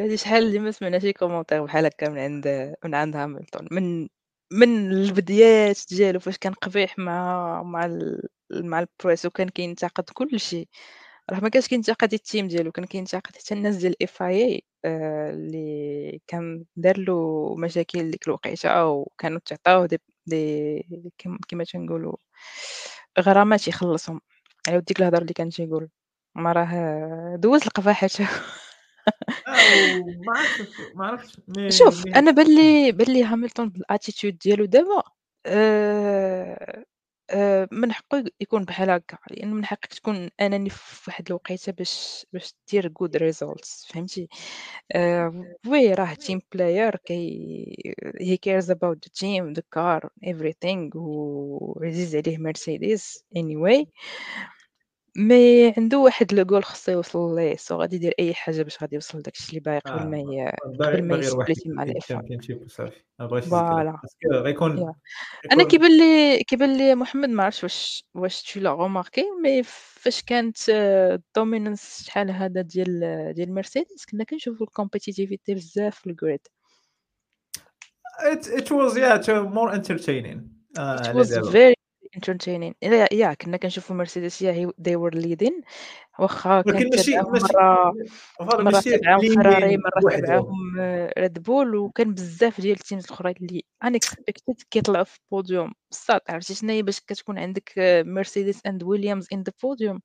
هادي شحال اللي ما سمعنا شي commentaire بحال هكا من عند من عند Hamilton من من البدايات ديالو فاش كان قبيح مع مع ال مع ال press وكان كينتقد كلشي راه ما كانش كينتقد ال team ديالو كان كينتقد حتى الناس ديال FIA آآ اللي كان دار له مشاكل ديك الوقيتة وكانوا تعطاوه دي دي كيم كيما تنقولوا غرامات يخلصهم. على ود ديك الهضرة اللي كان تيقول ما راه دوز القباحه حتى ما عرفتش ما عرفتش مي شوف مي أنا بان لي بان لي Hamilton بال attitude ديالو دابا آآ آآ من حقه يك يكون بحال هكا، لأن من حقك تكون أناني في واحد الوقيتة باش باش دير good results فهمتي؟ آآ oui راه team player كي he cares about the team the car everything وعزيز عليه Mercedes anyway. mais عنده واحد le goal خصو يوصل ليه so غادي يدير أي حاجة باش غادي يوصل لداك الشيء اللي باغي قبل ما آه ي... قبل ما يسبليتي مع ال F1 ال championship وصافي ما بغيتش يزيد voilà. غيكون أنا كيبان لي كيبان لي محمد ما عرفتش واش واش tu l'as remarqué mais فاش كانت ال dominance شحال هذا ديال ديال مرسيدس كنا كنشوفوا ال compétitivité بزاف في ال grid it, it was yeah to more entertaining. uh, it was very entertaining. yeah yeah كنا كنشوفوا مرسيدس yeah they were leading. واخا ولكن كانت ماشي voilà مرة ماشي لينين مرة تابعاهم ريد بول وكان بزاف ديال ال teams الأخرين اللي unexpected كيطلعوا في البوديوم. بصات عرفتي شنو هي باش كتكون عندك مرسيدس and ويليامز in the podium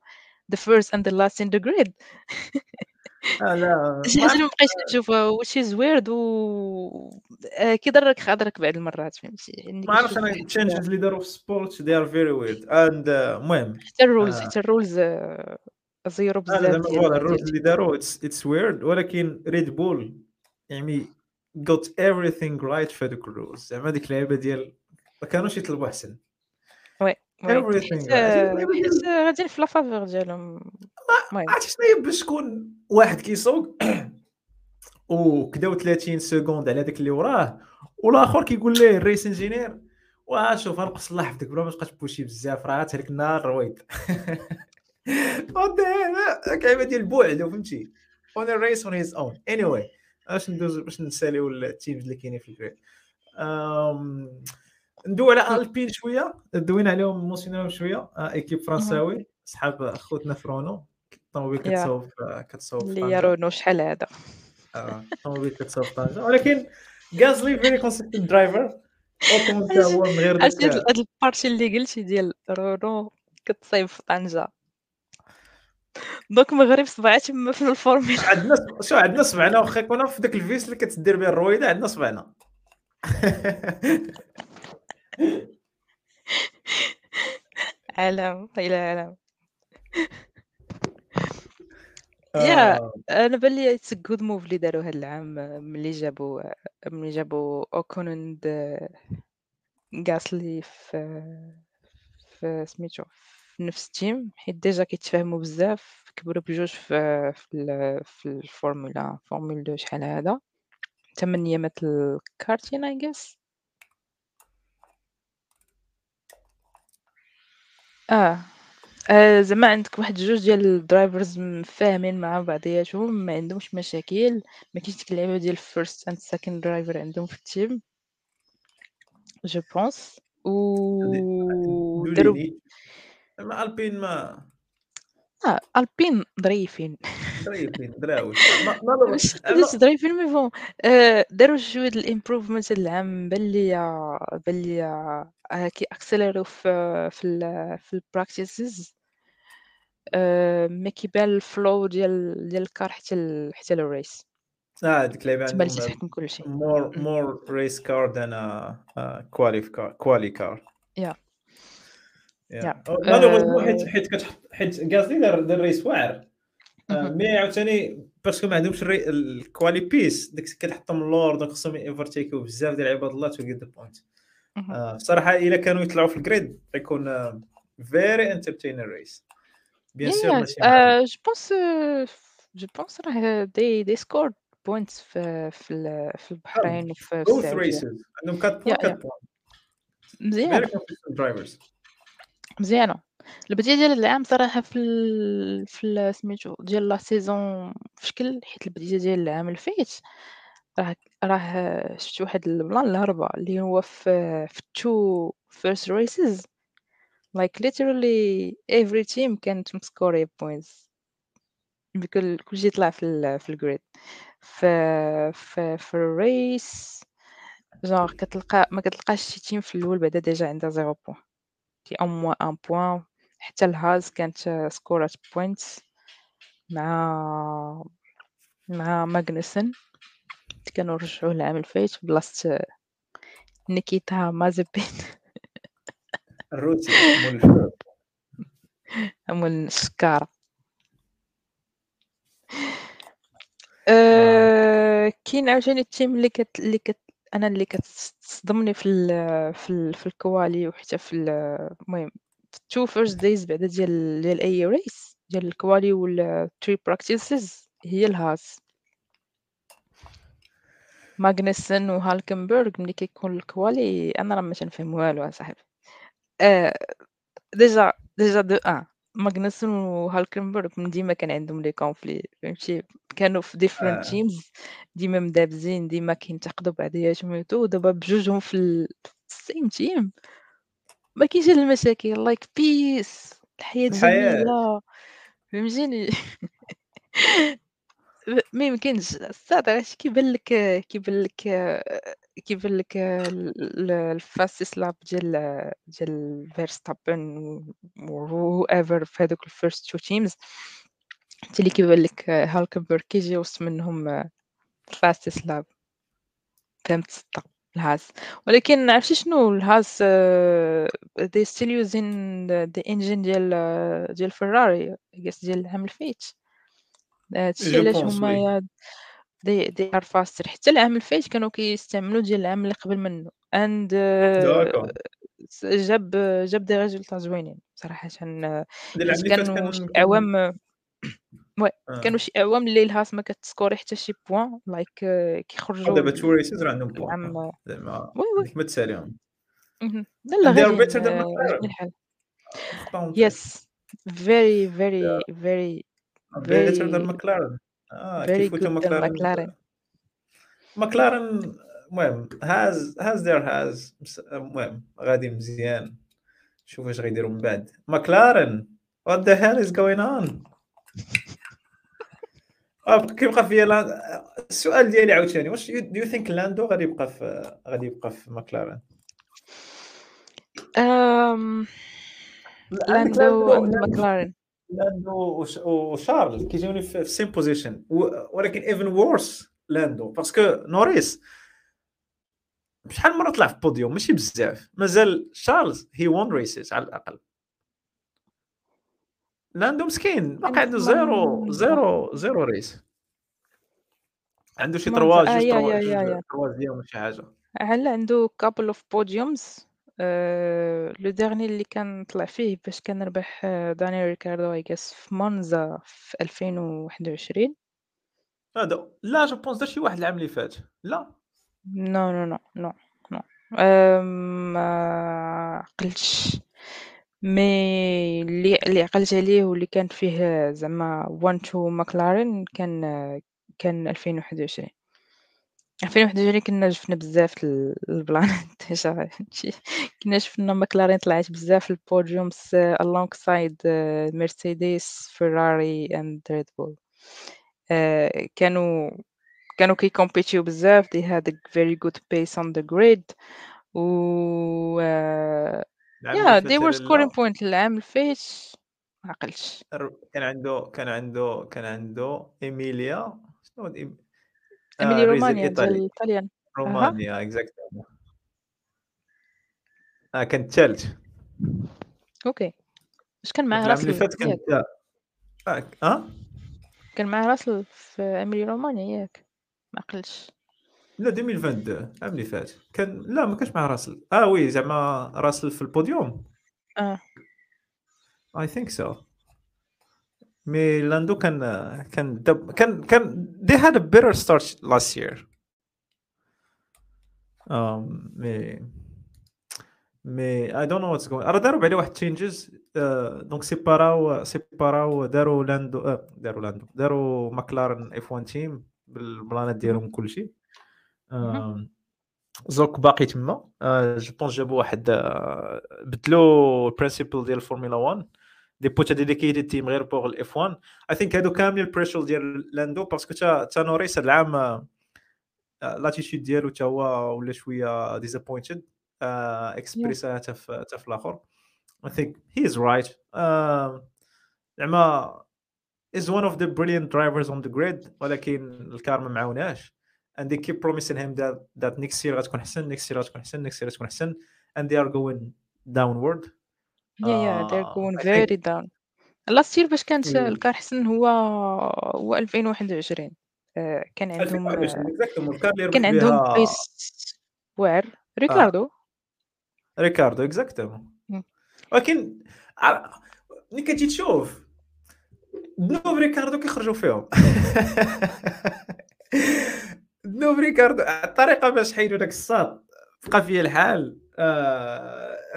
the first and the last in the grid. لا شي ما حاجة اللي عرفت مبقيتش كنشوفها which is weird و آه، كيضرك خاطرك بعض المرات فهمتي؟ ما عرفتش أنا واحد ال changes اللي داروا في ال sport are very weird and uh, المهم حتى ال rules آه، حتى ال rules زيرو بزاف voilà ال rules اللي داروا it's weird ولكن ريد بول يعني got everything right في هذوك ال rules زعما ديك اللعيبة ديال ما كانوش يطلبوا أحسن. oui everything غاديين في la faveur ديالهم. عرفتي شنو هي باش تكون واحد كيسوق وكداو 30 second على داك اللي وراه والآخر كيقول ليه ال race engineer؟ واه شوف غنقص الله حفظك بلا ما تبقاش تبوشي بزاف راه غتهلك النهار رويض كلمه ديال البعد فهمتي؟ on race on his own anyway باش ندوز باش نساليو ال teams اللي كاينين في ال grid أم، ندوي على Alpine شوية دوينا عليهم موسيناهم شوية آه، équipe فرنساوي صحاب خوتنا فرونو. الطوموبيل كتصاوب في اللي طنجة. يرونو شحال هذا. آه، الطوموبيل كتصاوب في طنجة. ولكن Gasly very consistent driver هو من غير هاد ال partie اللي قلتي ديال رونو كتصايب في طنجة. دوك مغرب صبعات تما في الفورمولا عندنا شو عندنا صبعنا واخا كنا في داك الفيس اللي كتدير به الرويدة عندنا صبعنا. عالم إلى عالم يا آه، أنا بان لي اتس جود موف اللي داروا هاد العام ملي جابوا ملي جابوا اوكون اند Gasly في في سميتو في نفس ال team حيت déjà كيتفاهموا بزاف كبروا بجوج في في, ال- في الفورمولا فورمولا 2 شحال هذا من ايامات ال karting I guess آه. آه، زعما عندك واحد جوج ديال ال drivers فاهمين مع بعضياتهم ما عندهمش مشاكل. ما كاينش ديك اللعيبة ديال first and second driver عندهم في ال team je pense و داروا دي مع Alpine ما آه Alpine ظريفين. ظريفين دراوش ما ما ما- ماشي ما- ظريفين mais bon آه، داروا شوية ديال ال improvement هاد العام بان لي بان لي آه، في في ال في ال practices ما كيبان ال flow ديال ديال ال car حتى حتى ال race آه ديك اللعيبه عندهم تحكم كلشي مم. more race car than a, a quali car quali car Yeah. Yeah. malheureusement آه. حيت حيت كتحط حيت غازلي دار دار race واعر آه،. mais عاوتاني parce que ما عندهمش ال quali pace ديك كتحطهم اللور donc خصهم ي overtake يو بزاف ديال عباد الله to get the point. بصراحه إلا كانوا يطلعوا في ال grid غيكون very entertaining race bien sûr يعني ماشي je pense je pense راه they they score points في في ال- في البحرين وفي في السعوديه races عندهم 4 points Yeah, 4 points مزيانه very consistent drivers مزيانه البدايه ديال العام صراحة في ال... في ال- سميتو ديال la saison في شكل حيت البدايه ديال العام اللي فات راه راه شفت واحد ال plan الهربه اللي هو في في first races like literally every team كانت مسكوري points. بكل كلشي يطلع في ال في ال grid ف في في ال race genre كتلقى ما كتلقاش شي team في الأول بعدا déjà عندها zéro point qui a au moins un point حتى ال Haas كانت score ات points مع مع ماغنسن كانوا رجعوه العام الفايت بلاصة نيكيتا مازبين الروسي مول السكارة أه كاين عاوتاني ال team اللي كت اللي كت أنا اللي كتصدمني في ال في ال في ال quali وحتى في ال- المهم two first days بعدا ديال ديال أي race ديال ال quali وال three practices هي ال Haas. ماغنسن وهالكنبرغ ملي كيكون ال quali أنا راه ما تنفهم والو أصاحبي. آآ déjà déjà d'un ماغنسن وهالكنبرغ من ديما كان عندهم لي conflits فهمتي، كانوا في different آه. teams ديما مدابزين، ديما كينتقدوا بعضياتهم et tout دابا بجوجهم في ال في الsame team. ما كاينش هاد المشاكل like peace الحياة الحياة. جميلة. فهمتيني؟ م ما يمكنش. الصاد عرفتي كيبان لك كيبان لك كيبان لك ال ال الfastest lap ديال ديال فيرستابن و whoever في هادوك الfirst two teams حتى اللي كيبان لك هالكنبرغ كيجي وسط منهم الfastest lap فهمت؟ السطا ال Haas. ولكن عرفتي شنو ال Haas they still using the the engine ديال ديال فيراري I guess ديال العام الفايت هادشي علاش هما they they are faster حتى العام الفايت كانوا كيستعملوا ديال العام اللي قبل منه and. س جاب جاب des résultats زوينين اللي فات كانوا كان شي كان أعوام oui آه. كانوا شي أعوام اللي ال Haas ما كت score ي حتى شي point like كيخرجوا دابا two races راه عندهم points زعما oui oui هذيك ما تساليهم. لا لا. الحال. very very Yeah. very better than very McLaren. آه very كيفوتوا good. ماكلارن McLaren. ماكلارن المهم has their has مس- المهم غادي مزيان. شوف اش غيديروا من بعد. ماكلارن what the hell is going on? آه، كيبقى فيا لا... السؤال ديالي عاوتاني واش do you think لاندو غادي يبقى في غادي يبقى في ماكلارن عندك لاندو لاندو McLaren. لاندو وش- وشارل كيجوني في same position ولكن even worse لاندو parce que نوريس شحال مره طلع في بوديوم؟ ماشي بزاف. مازال شارلز he won races على الأقل. لاندو مسكين. باقي عنده zero. zero zero race عنده شي. trois جوج trois ولا شي حاجة. هل عنده of podiums آآ لو ديرني اللي كان طلع فيه باش كان ربح دانيال ريكاردو I guess في مونزا في 2021 هذا لا جو بونس دار شي واحد العام اللي فات. لا. no no no no آمم ما عقلتش مي اللي اللي عقلت عليه واللي كان فيه زعما one to ماكلارين كان كان 2021 2021 كنا شفنا بزاف ال البلانات déjà فهمتي كنا شفنا ماكلارين طلعت بزاف في الpodiums alongside مرسيدس فيراري and ريد بول كانوا كانوا كي compete يو بزاف. They had a very good pace on the grid. و العام yeah اللي they فات were لا scoring point. العام الفايت ما عقلتش. الر- كان عنده كان عنده كان عنده إيميليا شنو هاد إيم- آه إيميلي الريز رومانيا ديال الطليان رومانيا exactement آه كان الثالث okay. واش كان معاه العام اللي راسل فات كان التا- آه آه كان معاه راسل في إيميلي رومانيا ياك ما عقلتش لا 2022 العام اللي فات كان لا ما كانش مع راسل. آه oui زعما راسل في البوديوم. آه. I think so mais لاندو كان كان دب كان كان they had a better start last year. um, مي مي I don't know what's going راه داروا عليه واحد changes donc سيباراو سيباراو داروا لاندو آه، داروا لاندو داروا ماكلارن F1 team بالبلانات ديالهم كلشي. زوك باقي تما. je pense جابوا واحد آه، بدلوا ال principal ديال الفورمولا 1 they put a dedicated team غير pour ال F1 I think هادو كاملين ال pressure ديال لاندو parce que تا تا نوريس هاد العام آه، l'attitude ديالو تا هو ولا شوية disappointed اكسبريسا حتى في حتى في الآخر I think he is right. آه، زعما is one of the brilliant drivers on the grid ولكن ال car ما معاوناش and they keep promising him that that next year غتكون أحسن next year غتكون أحسن next year غتكون أحسن and they are going downward. Yeah yeah they're آه، going I think very down. Last year باش كانت ال- ال car حسن هو هو 2021 آه، كان عندهم 2021 exactement ال car اللي كان ربح عندهم بها بيس واعر ريكاردو. ريكاردو مم. ولكن ملي كتجي تشوف دنوب ريكاردو كيخرجوا فيهم. دنوب ريكاردو الطريقة باش حيدوا داك الساط بقى فيه الحال. آه...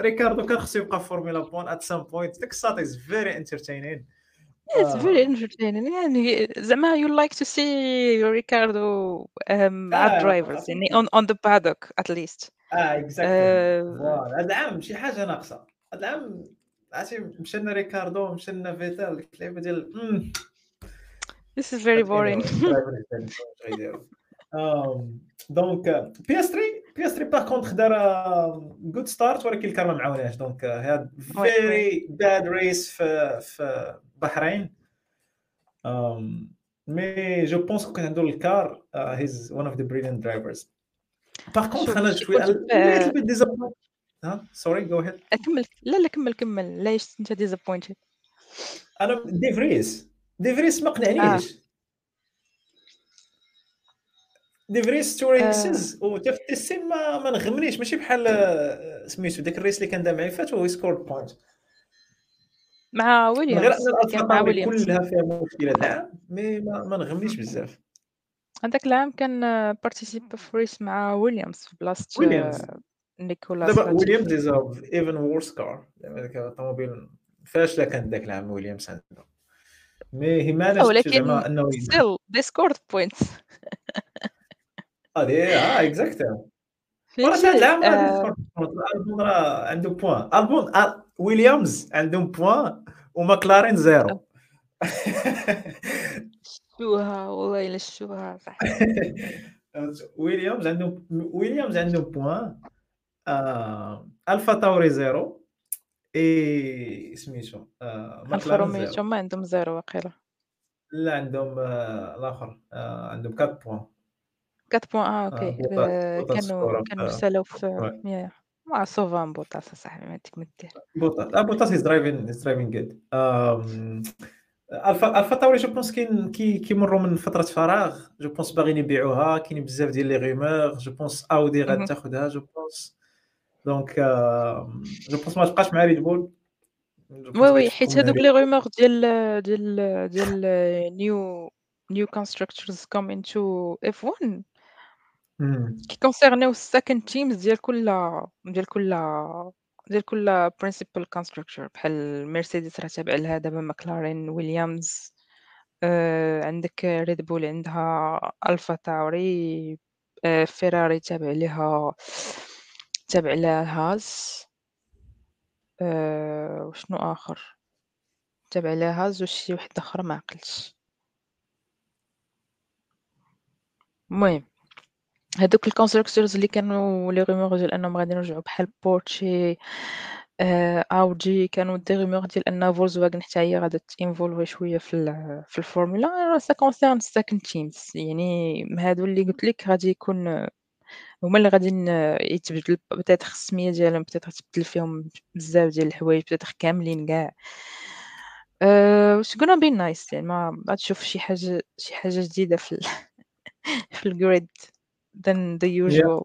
ريكاردو كان خصو يبقى في فورمولا one at some point داك الساط is very entertaining It's very entertaining. يعني زعما you like to see Ricardo um, مع آه، drivers يعني on on the paddock at least. آه exactly آه، هذا العام شي حاجة ناقصة. هذا العام عرفتي مشى لنا ريكاردو مشى لنا فيتيل ديك اللعيبه ديال مم، this is very boring. donc بي اس 3 بي اس 3 par contre دار good start ولكن ال car ما معاوناش donc هاد very bad race في في البحرين mais je pense كون عنده ال car he's one of the brilliant drivers par contre أنا شوية. آه، sorry go ahead كمل لا لا كمل كمل. علاش أنت disappointed أنا ديفريس ديفريس ما قنعنيش. ديفريس تو آه، races وتا في ما ما نغمنيش ماشي بحال آه، سميتو داك ال race اللي كان دار معي فات وهو score point مع من غير أن الالفا ويليامز كلها فيها مشكلة العام mais ما, ما نغمنيش بزاف. هذاك العام كان participé في race مع ويليامز في بلاصة ويليامز آه، نيكولاس دابا ويليامز از ايفن وورس كار ديك الطوموبيل فاشلة كانت ذاك العام ويليامز عنده mais he managed ولكن أنه still they scored points. هادي آه هذا فهمتي العام آه، البون راه عنده point البون آه، ويليامز عندهم point وماكلارين zéro. شوها والله إلا شوها صح. ويليامز عندهم ويليامز عندهم بوان آه، الفا تاوري زيرو. اي سميتو آه، الفا روميو تما عندهم زيرو واقيلا لا عندهم آه، الآخر آه، عندهم 4 بوان 4 بوان آه آه، أوكي آه، كانوا سكور كانوا سالاو في يا مع سوفان بوطاس صاحبي ما تك مدير بوطاس آه بوطاس از درايفين از درايفين جود الفا الفا تاوري je pense كاين كي كيمروا من فتره فراغ je pense باغيين يبيعوها كاين بزاف ديال les rumeurs je pense اودي. غتاخذها je pense donc je pense ما تبقاش مع ريد بول oui oui حيت ريد les rumeurs ديال ديال ديال new new constructors coming to F1 مم. كيكونسيرنيو ال second teams ديال كل ديال كل ديال كل principal constructor بحال مرسيدس راه تابع لها دابا ماكلارين ويليامز آه عندك ريد بول عندها الفا تاوري آه فيراري تابع لها تابع لها هاز. آه وشنو آخر؟ تابع لها هاز وشي وحده أخرى ما عقلتش. المهم. هادوك ال constructors اللي كانوا les rumeurs ديال أنهم غادي يرجعوا بحال بورشي آه اودي كانوا des rumeurs ديال أن فولكسواغن حتى هي غادا تانفولفي شوية في في الفورمولا ça concerne second teams يعني هادو اللي قلت لك غادي يكون هما اللي غادي يتبدل peut-être السمية ديالهم peut-être تبدل فيهم بزاف ديال الحوايج peut-être كاملين كاع. واش gonna be nice. يعني ما غتشوف شي حاجة شي حاجة جديدة في في ال grid than the usual.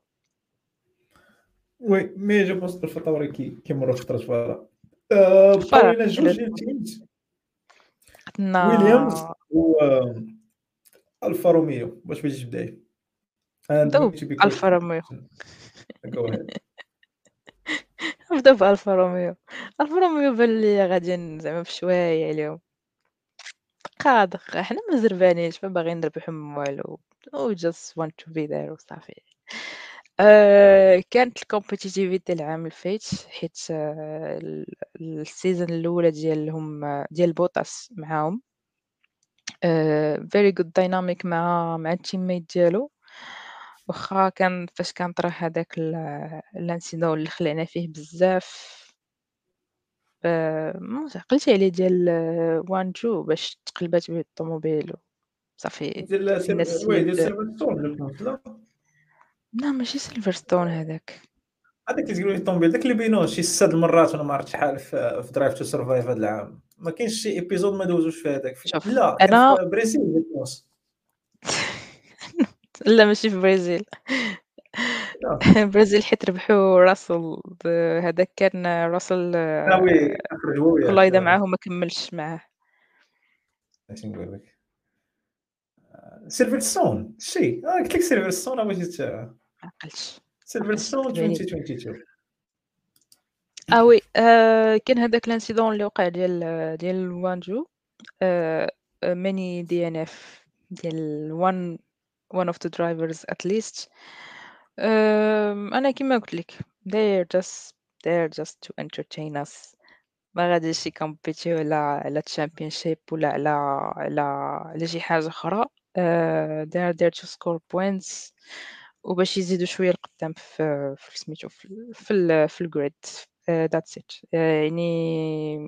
oui mais je pense ألفا تاوري كي كيمروا فتره آه، بقاو جوج عندنا ويليامز و الفا روميو باش بغيتي تبداي بألفا روميو نبداو بألفا روميو ألفا روميو بان لي غاديين زعما بشوية عليهم دقا دقا حنا ما زربانينش ما باغيين نربحو والو. We just want to be there وصافي كانت ال compétitivité العام الفايت حيت آه ال- ال saison الأولى ديالهم آه، ديال بوطاس معاهم. very good dynamic مع مع ال teammate ديالو. واخا كان فاش كان طرا هذاك ال- ال incident اللي خلعنا فيه بزاف. آه، ما عقلتي عليه ديال Zhou باش تقلبات به الطوموبيل. صافي ديال oui ديال سيلفرستون لا لا ماشي سيلفرستون هذاك هذاك اللي تقول لي الطوموبيل داك اللي بينوه شي ست المرات وأنا ما عرفت شحال في Drive to Survive هذا العام. ما كاينش شي épisode ما دوزوش في هذاك. لا أنا Brésil لا ماشي في برازيل. البرازيل حيت ربحوا راسل هذاك كان راسل هو وياه. كولايدا معاه وما كملش معاه. اش نقول لك سيلفرستون شي آه قلت لك سيلفرستون راه جيت ما عقلتش سيلفرستون يعني- 2022 آه وي كان هذاك الانسيدون اللي وقع ديال ديال وانجو ماني دي ان اف ديال one one of the drivers at least. آم، أنا كيما قلت لك they're just they're just to entertain us. ما غاديش ي compétiو على على championship ولا على على على شي حاجة أخرى. آه they're there to score points وباش يزيدوا شوية القدام في في سميتو في ال- في ال في ال grid that's it يعني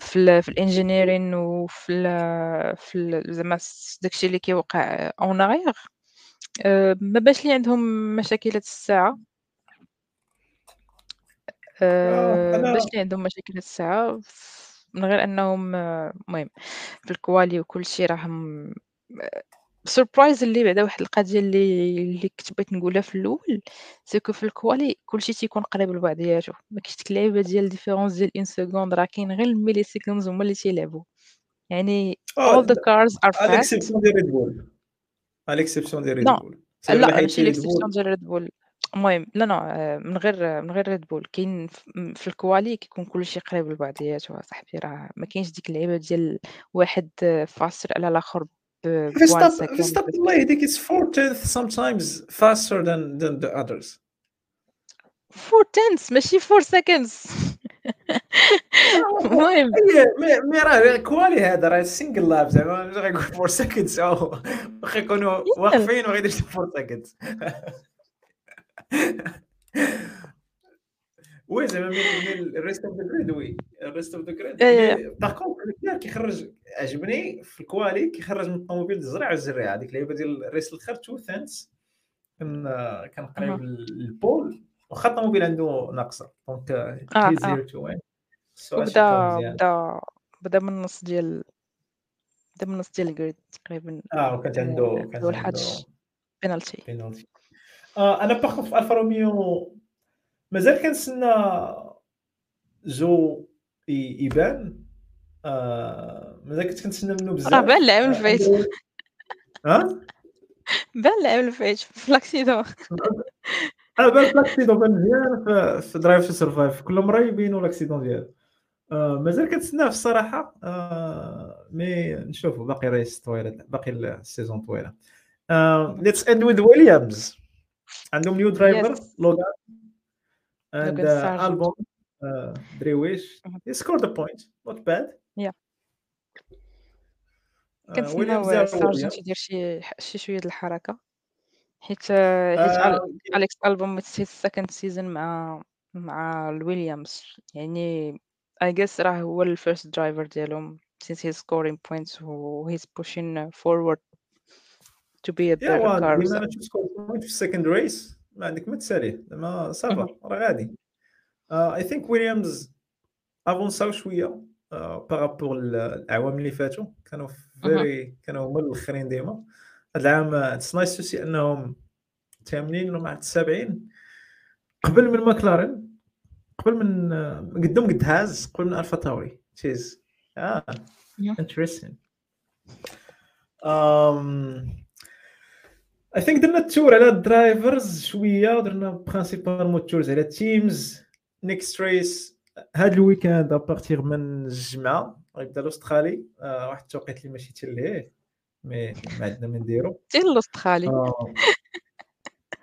في ال في الانجينيرين وفي ال في زعما داكشي اللي كيوقع اون اغيغ ما باش لي عندهم مشاكلات الساعة. آه، آه، باش لي عندهم مشاكل الساعة ف- من غير أنهم آه، المهم في الكوالي وكل شيء راهم سربرايز اللي بعدا واحد القضية اللي اللي كنت بغيت نقولها في الأول سيكو في الكوالي كلشي تيكون قريب لبعضياتو ما كاينش ديك اللعيبه ديال ديفيرونس ديال إن سكوند راه كاين غير الميلي سيكوندز هما اللي تيلعبوا. يعني آه all the cars are على fast. exception ديال ريد بول على exception ديال ريد بول لا ماشي بول ديال ريد بول المهم لا لا آه، من غير من غير ريد بول كاين في ال quali كيكون كلشي قريب لبعضياتو صاحبي راه ما كاينش ديك اللعيبة ديال واحد faster على الآخر ب 1 faster ب second faster ب الله يهديك it's four tenths sometimes faster than than the others. 4 tenths ماشي 4 seconds المهم هي مي مي راه كوالي هذا راه سينجل لاب زعما مش غيكون فور سكندز أو واخا يكونوا واقفين وما يديرش فور سكندز وي زعما من الريست اوف ذا جريد وي. الريست اوف ذا جريد. باغ كونتر كيخرج عجبني في الكوالي كيخرج من الطوموبيل الزرع والزريعه هذيك اللعيبه ديال الريس الآخر تو ثانس كان كان قريب. للبول. واخا الطوموبيل عنده ناقصة. دونك آه، هي آه. زيرو تو وين وبدا بدا بدا من النص ديال بدا من النص ديال الجريد تقريبا. آه وكانت عنده آه، كانت اول عنده بينالتي بينالتي آه أنا باخذ في ألفا روميو مازال كنتسنى جو يبان. آه مازال كنت كنتسنى منه بزاف. راه بان العام آه، اللي فايت عنده- ها؟ بان العام اللي فايت في لاكسيدون آه بان في لاكسيدون بان مزيان في, درايف تو سرفايف كل مرة يبينوا لاكسيدون ديالو. آه مازال كنتسناه في الصراحة. آه مي نشوفوا باقي ريس طويلة باقي السيزون طويلة. ليتس اند وذ ويليامز عندهم نيو درايفر. لوغان and Logan uh, Sargent. album uh, Drewish. Mhm. He scored a point, not bad. Yeah. Uh, كنتسناو Williams زاد سارجنت يدير شي شي شويه د الحركه حيت حيت آه، أل- اليكس البوم السكند سيزون مع مع الويليامز يعني I guess راه هو الفيرست درايفر ديالهم since he's scoring points و he's pushing forward to be a yeah, better well, car he managed to score a point في second race ما عندك ما تساليه. زعما صافا راه غادي. I think Williams افونساو شوية بارابور الأعوام اللي فاتوا. كانوا فيري كانوا هما الآخرين ديما. هذا العام اتس نايس تو سي أنهم ثامنين ولا مع السابعين قبل من ماكلارن قبل من آه، قدام قد هاز قبل من ألفا تاوري. تشيز آه Yeah. I think درنا التور على الدرايفرز شوية درنا برينسيبالمون تورز على التيمز next race هاد ال weekend à partir من الجمعة غيبدا l'Australie آه واحد التوقيت اللي ماشي تلهيه mais ما عندنا ما نديرو ديال l'Australie. آه،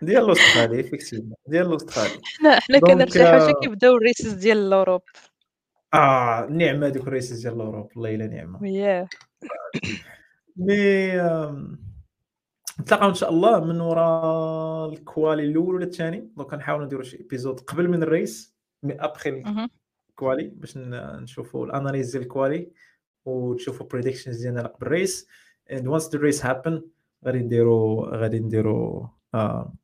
ديال l'Australie effectivement ديال l'Australie. حنا حنا كنرتاحوا آه، حتى كيبداو ال races ديال l'Europe. آه نعمة هذوك ال races ديال l'Europe. والله الا نعمة. yeah mais نتلاقاو إن شاء الله من وراء ال quali الأول ولا الثاني donc نحاولوا نديروا شي épisode قبل من ال race mais après. ال quali باش نشوفوا l'analyse ديال ال quali وتشوفوا predictions ديالنا قبل ال race and once the race happen غادي نديروا غادي نديروا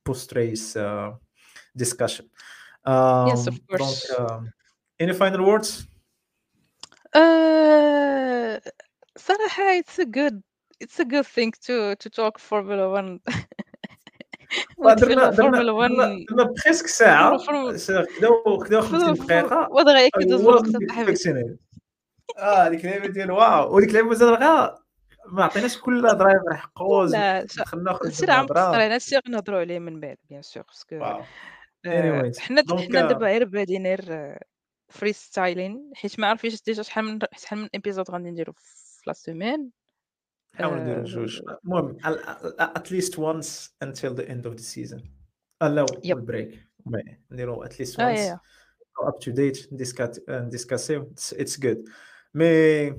post race Yes, of course. donc um, any final words آه، صراحة it's a good it's a good thing to to talk Formula One. درنا درنا درنا presque ساعه خداو خداو 50 دقيقه ودغيا كيدوز الوقت آه هذيك اللعبه ديال واو وديك اللعبه زاد ما عطيناش كل driver حقه لا دخلنا ناخذ هادشي راه مقصرين هادشي غنهضروا عليه من بعد bien sûr parce que حنا حنا دابا غير بادين غير freestyling حيت ما عرفتش déjà شحال من شحال من épisode غادي نديرو في la semaine نحاول نديرو جوج. المهم at least once until the end of the season لا ال break نديرو at least once up to date نديسكوتيو it's good mais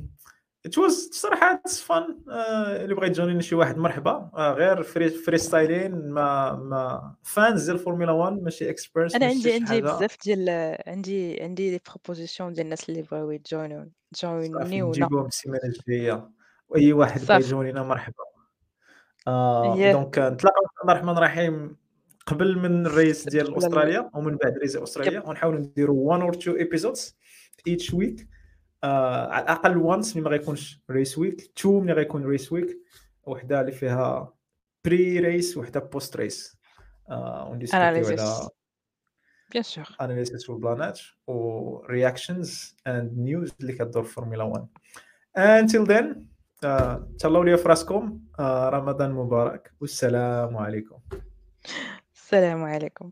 it was صراحة it's fun اللي بغى يجوني شي واحد مرحبا. uh, غير free freestyling ما ما fans ديال الفورمولا 1 ماشي experts أنا عندي عندي بزاف ديال عندي عندي les propositions ديال الناس اللي بغاو يجونيو جونيونا نجيبهم السيمانة الجاية. وأي واحد بغى يجونينا مرحبا. آه donc نتلاقاو بسم الله الرحمن الرحيم قبل من ال race ديال أستراليا ومن بعد race أستراليا. ونحاولوا نديروا 1 or 2 episodes each week على الأقل once ملي ما غيكونش race week two ملي غيكون race week وحدة اللي فيها pre race وحدة post race آه ونديسكوتيو على bien sûr analysis والبلانات و reactions and news اللي كدور في فورمولا 1 until then تهلاو ليا في راسكم آه، رمضان مبارك. والسلام عليكم. السلام عليكم.